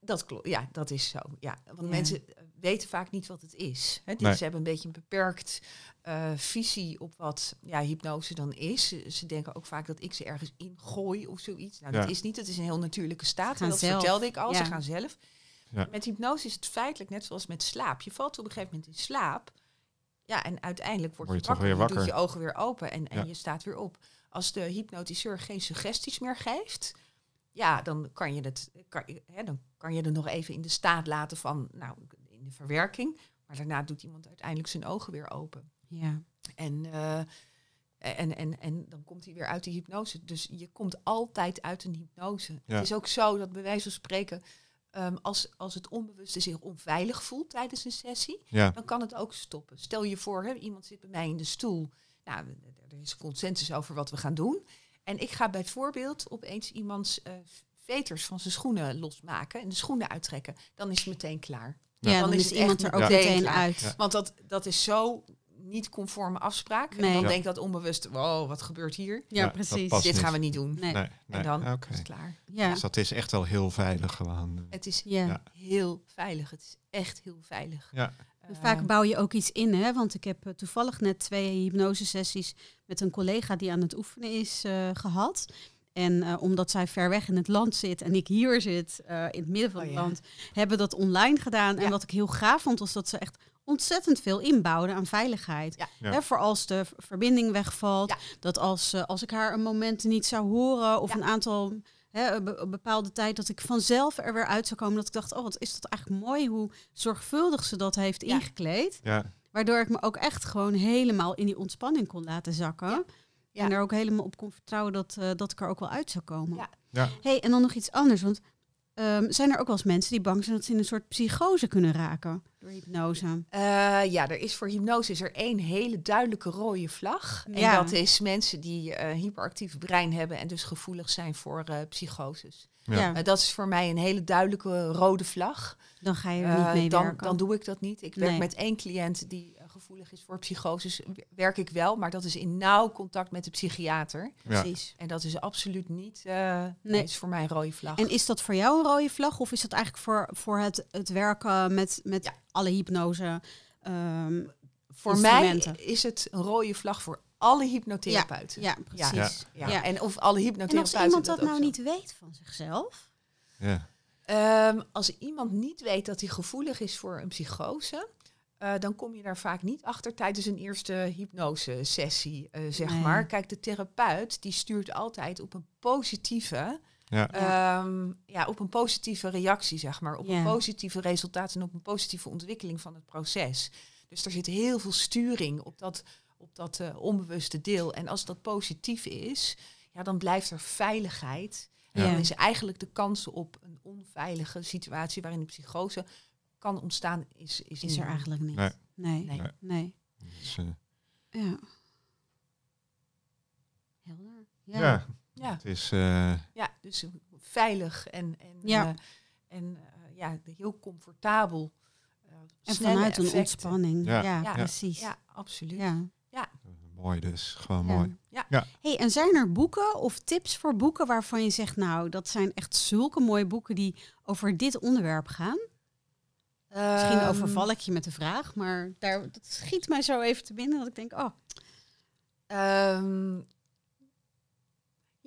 dat klopt. Ja, dat is zo. Ja, want Ja. mensen weten vaak niet wat het is. Hè? Dus Nee. Ze hebben een beetje een beperkt eh, visie op wat ja, hypnose dan is. Ze, ze denken ook vaak dat ik ze ergens ingooi of zoiets. Nou, dat is niet. Het is een heel natuurlijke staat. En dat zelf. vertelde ik al. Ja. Ze gaan zelf. Ja. Met hypnose is het feitelijk net zoals met slaap. Je valt op een gegeven moment in slaap. Ja, en uiteindelijk word je, Word je toch wakker. weer Je doet je ogen weer open en, en Ja. je staat weer op. Als de hypnotiseur geen suggesties meer geeft, ja, dan kan je het, kan, je- hè, dan kan je er nog even in de staat laten van, nou, in de verwerking. Maar daarna doet iemand uiteindelijk zijn ogen weer open. Ja. En, eh, en, en, en dan komt hij weer uit die hypnose. Dus je komt altijd uit een hypnose. Ja. Het is ook zo dat bij wijze van spreken, ehm, als, als het onbewuste zich onveilig voelt tijdens een sessie, Ja, dan kan het ook stoppen. Stel je voor, hè, iemand zit bij mij in de stoel. Nou, er is consensus over wat we gaan doen. En ik ga bijvoorbeeld opeens iemands eh, veters van zijn schoenen losmaken en de schoenen uittrekken. Dan is het meteen klaar. Ja, dan, is iemand er ook meteen klaar. uit. Ja. Want dat, dat is zo niet conforme afspraak. Nee. En dan Ja. denkt dat onbewust, wow, wat gebeurt hier? Ja, precies. Dit niet. gaan we niet doen. Nee. nee, nee. En dan is het klaar. Ja. Dus dat is echt wel heel veilig gewoon. Het is Ja. Ja. heel veilig. Het is echt heel veilig. Ja, Vaak bouw je ook iets in, hè? want ik heb eh, toevallig net twee hypnosesessies met een collega die aan het oefenen is eh, gehad. En eh, omdat zij ver weg in het land zit en ik hier zit eh, in het midden van Oh, het ja. land, hebben we dat online gedaan. En wat ik heel gaaf vond, was dat ze echt ontzettend veel inbouwden aan veiligheid. Ja. Ja. Hè, voor als de verbinding wegvalt, Ja. dat als, eh, als ik haar een moment niet zou horen of Ja. een aantal hè, een be- een bepaalde tijd dat ik vanzelf er weer uit zou komen. Dat ik dacht, oh wat is dat eigenlijk mooi hoe zorgvuldig ze dat heeft Ja. ingekleed. ja, Waardoor ik me ook echt gewoon helemaal in die ontspanning kon laten zakken. Ja. En er ook helemaal op kon vertrouwen dat, eh, dat ik er ook wel uit zou komen. Ja. ja. hey, en dan nog iets anders. Want ehm, zijn er ook wel eens mensen die bang zijn dat ze in een soort psychose kunnen raken door hypnose? Eh, ja, er is voor hypnose is er één hele duidelijke rode vlag. En Ja. dat is mensen die eh hyperactief brein hebben en dus gevoelig zijn voor eh psychoses. Ja. Dat is voor mij een hele duidelijke rode vlag. dan ga je er niet mee dan, werken. dan doe ik dat niet. Ik werk Nee. met één cliënt die gevoelig is voor psychoses. w- Werk ik wel, maar dat is in nauw contact met de psychiater. Ja. Precies. En dat is absoluut niet. eh Nee. is voor mij een rode vlag. En is dat voor jou een rode vlag? Of is dat eigenlijk voor, voor het, het werken met, met Ja. alle hypnose? ehm, voor mij is het een rode vlag voor alle hypnotherapeuten. ja, precies. Ja. Ja. Ja. En of alle En hypnotherapeuten als iemand dat nou zo. niet weet van zichzelf? ja. Ehm, als iemand niet weet dat hij gevoelig is voor een psychose, eh, dan kom je daar vaak niet achter tijdens een eerste hypnosesessie, eh zeg Nee. maar. Kijk, de therapeut die stuurt altijd op een positieve, Ja. ehm, ja, op een positieve reactie, zeg maar, op Ja. een positieve resultaat en op een positieve ontwikkeling van het proces. Dus er zit heel veel sturing op dat, op dat eh, onbewuste deel. En als dat positief is, ja, dan blijft er veiligheid. En dan is eigenlijk de kans op een onveilige situatie waarin de psychose kan ontstaan, is, is, Is er eigenlijk niet. Nee. Nee. Nee. Nee. Nee. Dus, eh, Ja. Helder. Ja. ja. Ja, het is... eh, ja, dus veilig en, en, Ja. eh, en eh, ja, heel comfortabel. eh, En vanuit een effecten. ontspanning. Ja. Ja, Ja. precies. Ja, absoluut. Ja. mooi dus, gewoon Ja. mooi. Hey, en zijn er boeken of tips voor boeken waarvan je zegt, nou, dat zijn echt zulke mooie boeken die over dit onderwerp gaan? Misschien Ehm, overval ik je met de vraag, maar daar, dat schiet mij zo even te binnen dat ik denk, oh, ehm,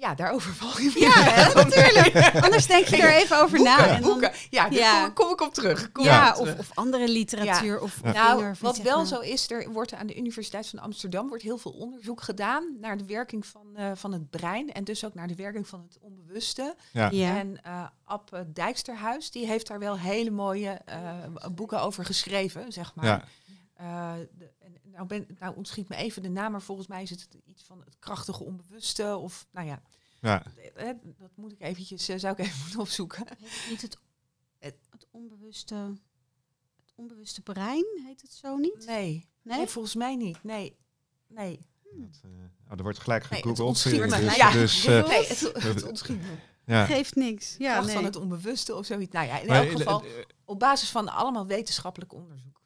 ja, daarover val je Ja, hè, natuurlijk. anders denk je er even over na. Boeken, En dan, boeken. Ja, daar Ja. Kom, kom ik op terug. Kom ja, op of, terug. of andere literatuur. Of Ja. Nou, wat wel zo is, er wordt aan de Universiteit van Amsterdam wordt heel veel onderzoek gedaan naar de werking van, eh, van het brein en dus ook naar de werking van het onbewuste. Ja. Ja. En eh Ab Dijksterhuis, die heeft daar wel hele mooie eh, boeken over geschreven, zeg maar. Ja. Eh, de, nou, ben, nou ontschiet me even de naam, maar volgens mij is het iets van het krachtige onbewuste. Of nou ja, Ja. eh, dat moet ik eventjes, eh, zou ik even moeten opzoeken. Heet niet het, het, het onbewuste, het onbewuste brein, heet het zo niet? Nee, Nee? nee volgens mij niet. Nee, nee. Dat, eh, oh, er wordt gelijk nee het gegoogeld. ontschiet me. dus, ja, dus, eh, nee, het, het ontschiet me. ja. Geeft niks. Ja, Kracht nee. van het onbewuste of zoiets. Nou ja, in Maar, elk geval eh, eh, op basis van allemaal wetenschappelijk onderzoek.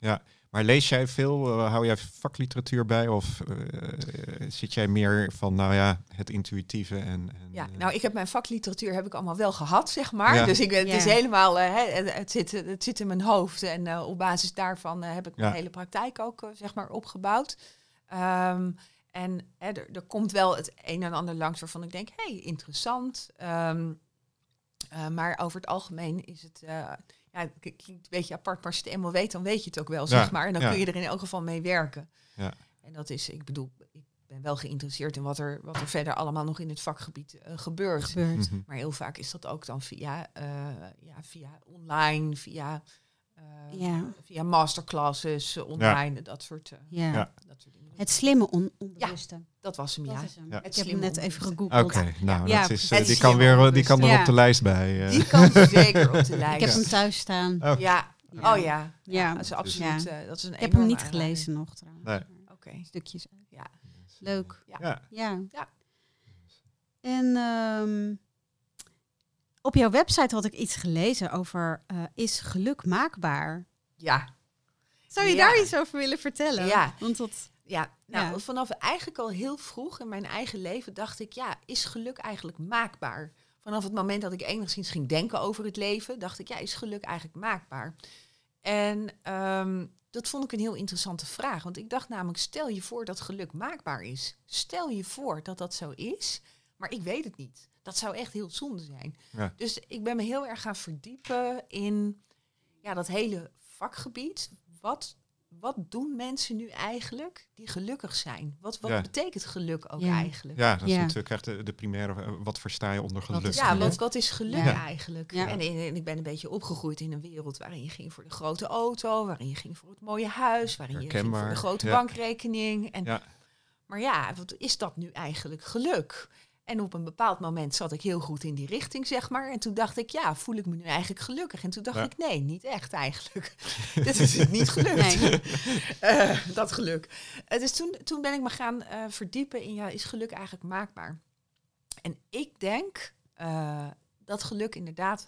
Maar lees jij veel, eh, hou jij vakliteratuur bij? Of eh, zit jij meer van, nou ja, het intuïtieve en... en Ja, eh, nou, ik heb mijn vakliteratuur heb ik allemaal wel gehad, zeg maar. Ja. Dus ik, het Ja. is helemaal, hè, het, zit, het zit in mijn hoofd. En eh, op basis daarvan heb ik mijn Ja. hele praktijk ook, zeg maar, opgebouwd. Ehm, en er, er komt wel het een en ander langs waarvan ik denk, hé, hey, interessant. Ehm, eh, maar over het algemeen is het, eh, ja, het klinkt een beetje apart, maar als je het eenmaal weet, dan weet je het ook wel, Ja, zeg maar. En dan ja. kun je er in elk geval mee werken. Ja. En dat is, ik bedoel, ik ben wel geïnteresseerd in wat er, wat er verder allemaal nog in het vakgebied eh, gebeurt. gebeurt. mhm. Maar heel vaak is dat ook dan via, eh, ja, via online, via, eh, Ja. via masterclasses eh, online, dat, soort, eh, Ja. Ja. dat soort dingen. Het slimme on onbewuste. Dat was hem, Dat ja. is hem. Ja. Ik heb hem net even gegoogeld. Oké, nou, Ja, dat is, eh, die, kan weer, die kan er Ja. op de lijst bij. eh. Die kan er zeker op de lijst. Ik heb hem thuis staan. Oh, Ja, Ja. oh ja. Ja. dat is absoluut. eh, dat is een Ik heb hem niet gelezen nog trouwens. Nee. Oké. Stukjes. Ja. Leuk. Ja. Ja. Ja. En ehm, op jouw website had ik iets gelezen over eh, is geluk maakbaar? Ja, Zou je Ja. daar iets over willen vertellen? Ja. Want dat, ja. Nou, Ja. vanaf eigenlijk al heel vroeg in mijn eigen leven dacht ik, ja, is geluk eigenlijk maakbaar? Vanaf het moment dat ik enigszins ging denken over het leven, dacht ik, ja, is geluk eigenlijk maakbaar? En ehm, dat vond ik een heel interessante vraag. Want ik dacht namelijk, stel je voor dat geluk maakbaar is. Stel je voor dat dat zo is, maar ik weet het niet. Dat zou echt heel zonde zijn. Ja. Dus ik ben me heel erg gaan verdiepen in ja, dat hele vakgebied. Wat, wat doen mensen nu eigenlijk die gelukkig zijn? Wat, wat Ja. betekent geluk ook Ja. eigenlijk? Ja, dat is Ja. natuurlijk echt de, de primaire. eh, Wat versta je onder geluk? is Ja, geluk? wat, wat is geluk Ja. eigenlijk? Ja. En, en, en ik ben een beetje opgegroeid in een wereld waarin je ging voor de grote auto, waarin je ging voor het mooie huis, waarin je ging voor de grote ja. bankrekening. En, Ja. Maar ja, wat is dat nu eigenlijk geluk? En op een bepaald moment zat ik heel goed in die richting, zeg maar. En toen dacht ik, ja, voel ik me nu eigenlijk gelukkig? En toen dacht Ja. ik, nee, niet echt eigenlijk. Dit is het niet gelukt. Nee. Eh, dat geluk. Uh, dus toen, toen ben ik me gaan eh, verdiepen in, ja, is geluk eigenlijk maakbaar? En ik denk eh, dat geluk inderdaad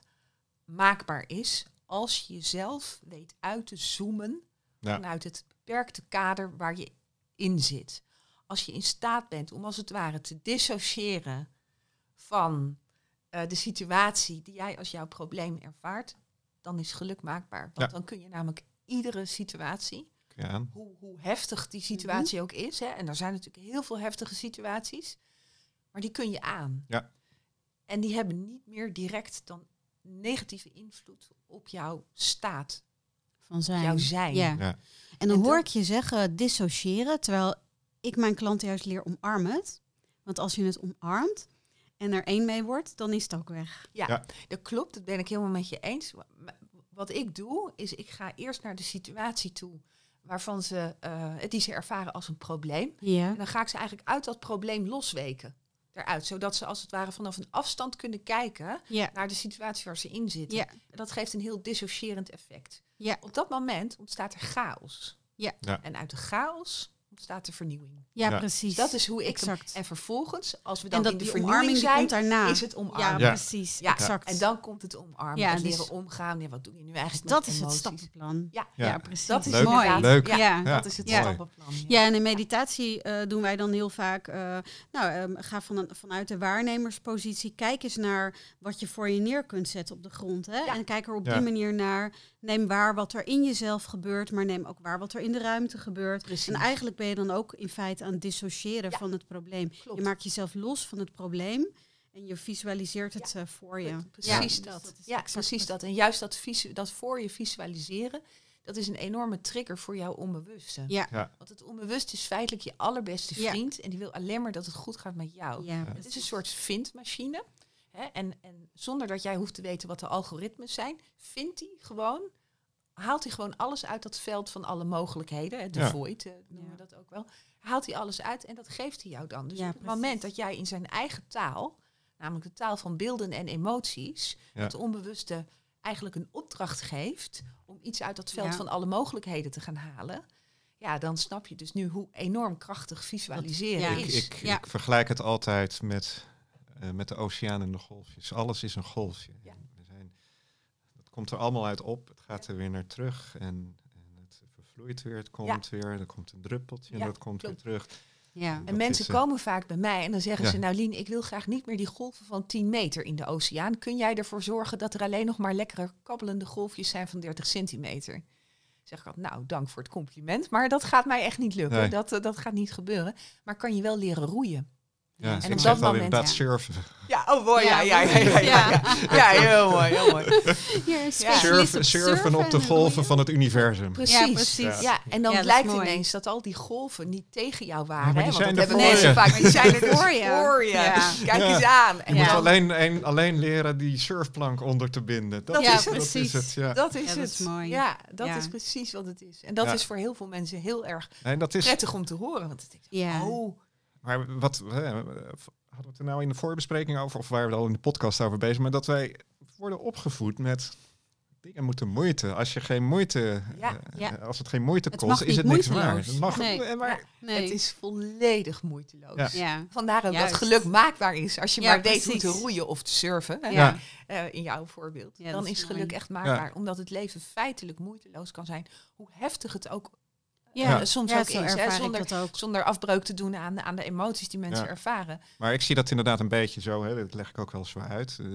maakbaar is als je jezelf weet uit te zoomen Ja. vanuit het beperkte kader waar je in zit. Als je in staat bent om als het ware te dissociëren van eh, de situatie die jij als jouw probleem ervaart, dan is geluk maakbaar. Want Ja. dan kun je namelijk iedere situatie, Ja. hoe, hoe heftig die situatie ook is, hè, en er zijn natuurlijk heel veel heftige situaties, maar die kun je aan. Ja. En die hebben niet meer direct dan negatieve invloed op jouw staat, van zijn. jouw zijn. Ja. Ja. En dan En hoor ik je zeggen dissociëren, terwijl ik mijn klanten juist leer omarm het. Want als je het omarmt en er één mee wordt, dan is het ook weg. Ja, Ja. dat klopt. Dat ben ik helemaal met je eens. Wa- Wat ik doe, is ik ga eerst naar de situatie toe waarvan ze, eh, die ze ervaren als een probleem. Ja. En dan ga ik ze eigenlijk uit dat probleem losweken. Eruit, zodat ze als het ware vanaf een afstand kunnen kijken Ja. naar de situatie waar ze in zitten. Ja. En dat geeft een heel dissocierend effect. Ja. Op dat moment ontstaat er chaos. Ja. Ja. En uit de chaos ontstaat er vernieuwing. Ja, Ja. precies. Dat is hoe ik hem- exact. En vervolgens, als we dan En dat in de die vernieuwing zijn, komt daarna. is het ja, omarmen. Ja. precies. Ja, exact. En dan komt het omarmen. Ja, en dus- leren omgaan. Ja, wat doe je nu eigenlijk Dus dat met is het stappenplan. Ja, Ja, Ja. precies. dat is Leuk. mooi. Leuk. Ja, Ja. dat is het Ja. stappenplan. Ja, en in meditatie eh, doen wij dan heel vaak, eh, nou, ehm, ga van een, vanuit de waarnemerspositie, kijk eens naar wat je voor je neer kunt zetten op de grond. Hè? Ja. En kijk er op Ja. die manier naar. Neem waar wat er in jezelf gebeurt, maar neem ook waar wat er in de ruimte gebeurt. Precies. En eigenlijk ben je dan ook in feite aan het dissociëren Ja. van het probleem. Klopt. Je maakt jezelf los van het probleem en je visualiseert het eh, voor je. Precies Ja, dat. dus ja, precies wat- dat. En juist dat, visu- dat voor je visualiseren, dat is een enorme trigger voor jouw onbewuste. Ja, Ja. Want het onbewust is feitelijk je allerbeste Ja. vriend en die wil alleen maar dat het goed gaat met jou. ja, Het is een soort vindmachine. Hè? En, en zonder dat jij hoeft te weten wat de algoritmes zijn, vindt hij gewoon, haalt hij gewoon alles uit dat veld van alle mogelijkheden. Hè? De Ja. void eh, noemen we dat ook wel. Haalt hij alles uit en dat geeft hij jou dan. Dus Ja, op het precies. moment dat jij in zijn eigen taal, namelijk de taal van beelden en emoties, Ja. het onbewuste eigenlijk een opdracht geeft om iets uit dat veld Ja. van alle mogelijkheden te gaan halen. Ja, dan snap je dus nu hoe enorm krachtig visualiseren ja. Ik, is. ik, Ja. ik vergelijk het altijd met, eh, met de oceaan en de golfjes. Alles is een golfje. Ja. Komt er allemaal uit op. Het gaat er weer naar terug. En, en het vervloeit weer. Het komt weer. Er komt een druppeltje. En dat komt klopt. weer terug. ja. En mensen is, eh, komen vaak bij mij en dan zeggen Ja. ze, nou Lien, ik wil graag niet meer die golven van 10 meter in de oceaan. Kun jij ervoor zorgen dat er alleen nog maar lekkere kabbelende golfjes zijn van 30 centimeter? Zeg ik altijd, nou, dank voor het compliment, maar dat gaat mij echt niet lukken. Nee. Dat, eh, dat gaat niet gebeuren. Maar kan je wel leren roeien? Ja, en op ik dat zeg dan moment, inderdaad surfen. Ja, oh mooi, ja, Ja, ja, ja, ja, ja, ja. Ja. Ja, heel mooi, heel mooi. Surfen, op surfen op de en golven van het universum. Precies. Ja, precies. Ja, en dan dat mooi. ineens dat al die golven niet tegen jou Ja, waren. Want zijn dat hebben voor mensen je. vaak. Die zijn er Voor je. voor je. Ja. Kijk Ja. eens aan. Je En moet alleen, een, alleen leren die surfplank onder te binden. Dat, Dat Ja, is, precies. dat is het. Ja. Dat is Ja, dat het. is mooi. Ja, dat Ja. is precies wat het is. En dat Ja. is voor heel veel mensen heel erg Nee, dat is, prettig om te horen. Want het is, Ja. oh, Maar wat hè, hadden we het er nou in de voorbespreking over, of waren we al in de podcast over bezig, maar dat wij worden opgevoed met dingen moeten moeite. Als je geen moeite, Ja, eh, ja. als het geen moeite Het kost, is het niks waard. Het mag, Nee. eh, maar, Ja. Nee. het is volledig moeiteloos. Ja. ja. Vandaar Juist. dat geluk maakbaar is. Als je Ja, maar weet hoe te roeien of te surfen, hè, eh, in jouw voorbeeld, Ja, dan is is geluk mooi. echt maakbaar. Omdat het leven feitelijk moeiteloos kan zijn. Hoe heftig het ook Ja, soms ja, ook zo is. Hè, ervaar ik zonder, dat ook. zonder afbreuk te doen aan, aan de emoties die mensen Ja. ervaren. maar ik zie dat inderdaad een beetje zo, hè, dat leg ik ook wel zo uit. Eh,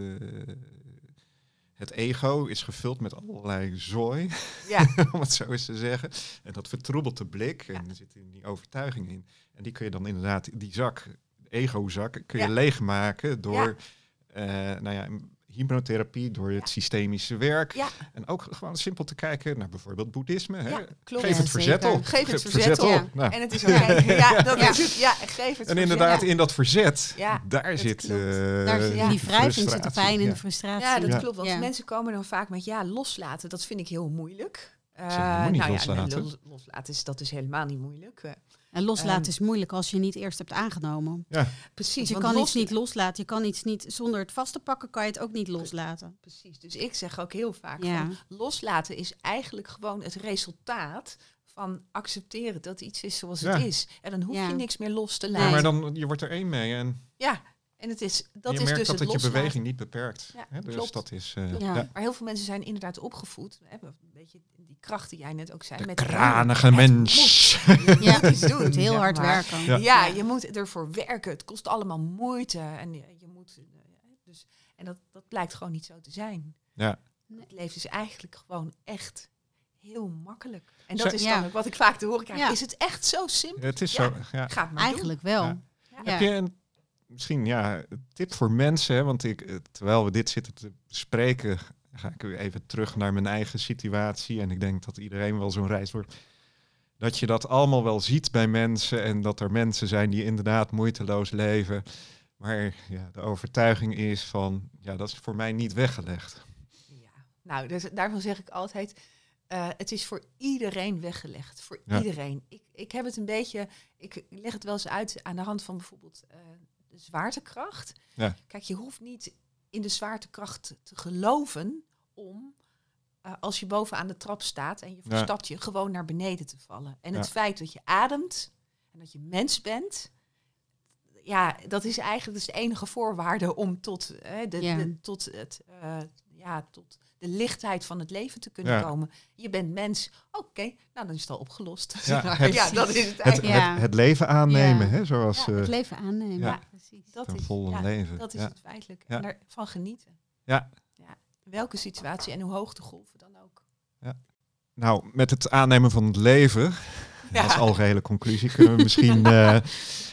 het ego is gevuld met allerlei zooi, Ja, om het zo eens te zeggen. En dat vertroebelt de blik en er zit die overtuiging in. En die kun je dan inderdaad, die zak, ego-zak, kun je Ja. leegmaken door, eh, nou ja, hypnotherapie, door het systemische werk. ja, En ook gewoon simpel te kijken naar bijvoorbeeld boeddhisme. Hè? Geef Ja, het verzet zeker. op. Geef het verzet op. op. Nou, En het is oké. Ja, dat Ja. is het. Ja, geef het en inderdaad, Ja. in dat verzet, Ja, daar zit eh, Daar zit ja. die wrijving zit de frustratie, pijn en ja. de frustratie. Ja, dat Ja. klopt. Want Ja. mensen komen dan vaak met ja, loslaten. Dat vind ik heel moeilijk. Niet nou loslaten. Ja, los- loslaten is, dat is helemaal niet moeilijk. En loslaten is moeilijk als je niet eerst hebt aangenomen. Ja, precies. Dus je want kan los- iets niet loslaten. Je kan iets niet zonder het vast te pakken, kan je het ook niet loslaten. Precies. Dus ik zeg ook heel vaak: Ja. van, loslaten is eigenlijk gewoon het resultaat van accepteren dat iets is zoals Ja. het is. En dan hoef Ja. je niks meer los te Nee. Ja, laten. maar dan, je wordt er één mee en Ja, en het is, dat je is merkt dus dat het het je beweging niet beperkt. Ja, hè? Dus klopt. dat is... eh. Ja. ja. Maar heel veel mensen zijn inderdaad opgevoed. Hè, een beetje die kracht die jij net ook zei. De met kranige Het mens. moet. Ja, moet iets doen, heel hard maar. werken. Ja. Ja, je moet ervoor werken. Het kost allemaal moeite. En je, je moet. eh, Dus, en dat, dat blijkt gewoon niet zo te zijn. Ja. Het leven is eigenlijk gewoon echt heel makkelijk. En Zo- dat is dan ook wat ik vaak te horen krijg. Ja. Is het echt zo simpel? Het is Ja. zo... Ja. Ga het maar Eigenlijk wel. Ja. Ja. Ja. Heb je een, misschien ja, tip voor mensen? Hè? Want ik, eh, terwijl we dit zitten te bespreken, ga ik weer even terug naar mijn eigen situatie. En ik denk dat iedereen wel zo'n reis wordt. Dat je dat allemaal wel ziet bij mensen. En dat er mensen zijn die inderdaad moeiteloos leven. Maar ja, de overtuiging is van, ja, dat is voor mij niet weggelegd. Ja. Nou, dus, daarvan zeg ik altijd. eh, het is voor iedereen weggelegd. Voor Ja. iedereen. Ik, ik heb het een beetje, ik leg het wel eens uit aan de hand van bijvoorbeeld eh, de zwaartekracht. Ja. Kijk, je hoeft niet in de zwaartekracht te geloven om, eh, als je bovenaan de trap staat en je Ja. verstapt je, gewoon naar beneden te vallen. En het feit dat je ademt en dat je mens bent, ja, dat is eigenlijk dus de enige voorwaarde om tot, hè, de, Ja. de- tot, het, eh, ja, tot de lichtheid van het leven te kunnen Ja. komen. Je bent mens. Oké, nou dan is het al opgelost. Ja, Ja, het- dat is het Het, eigenlijk. Ja. het, het leven aannemen, Ja. hè, zoals Ja, het leven aannemen. ja. Ja, precies. Dat een is, volle ja, leven. dat is ja. het feitelijk. Ja. En daarvan genieten. Ja. ja. Welke situatie en hoe hoog de golven dan ook. Nou, met het aannemen van het leven, Ja. als algehele conclusie, kunnen we misschien eh,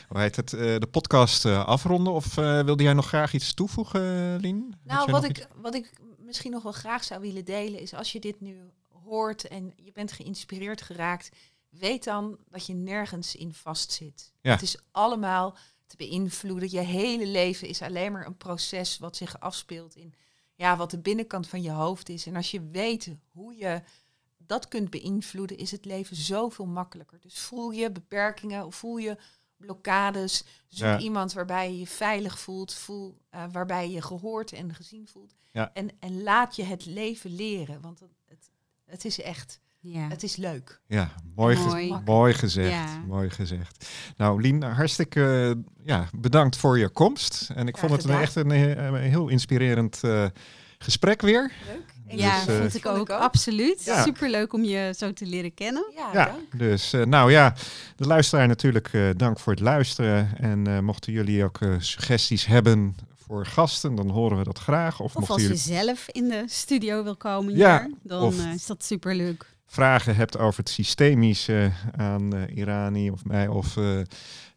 hoe heet het, eh, de podcast eh, afronden. Of eh, wilde jij nog graag iets toevoegen, Lien? Nou, wat ik, wat ik misschien nog wel graag zou willen delen is als je dit nu hoort en je bent geïnspireerd geraakt, weet dan dat je nergens in vastzit. Ja. Het is allemaal te beïnvloeden. Je hele leven is alleen maar een proces wat zich afspeelt in ja, wat de binnenkant van je hoofd is. En als je weet hoe je dat kunt beïnvloeden, is het leven zoveel makkelijker. Dus voel je beperkingen of voel je blokkades. Zoek Ja. iemand waarbij je je veilig voelt, voel, eh, waarbij je gehoord en gezien voelt. Ja. En, en laat je het leven leren, want het, het, is echt, Ja. het is leuk. Ja, mooi, ge- Mooi. mooi gezegd. Ja. Mooi gezegd. Nou, Lien, hartstikke ja, bedankt voor je komst. En ik Graag vond het een, echt een, eh, een heel inspirerend eh, gesprek weer. Leuk. Ja, Dus, eh, vond ik Vond ik ook. Absoluut. Ja. Superleuk om je zo te leren kennen. Ja, dus eh, nou ja, de luisteraar natuurlijk eh, dank voor het luisteren. En eh, mochten jullie ook eh, suggesties hebben voor gasten, dan horen we dat graag. Of, Of als je zelf in de studio wil komen Ja, hier, dan of- eh, is dat superleuk. vragen hebt over het systemische aan eh, Irani of mij, of eh,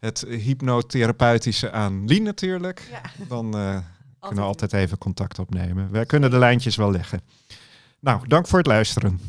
het hypnotherapeutische aan Lien natuurlijk, Ja, dan eh, kunnen altijd altijd even contact opnemen. Wij kunnen de lijntjes wel leggen. Nou, dank voor het luisteren.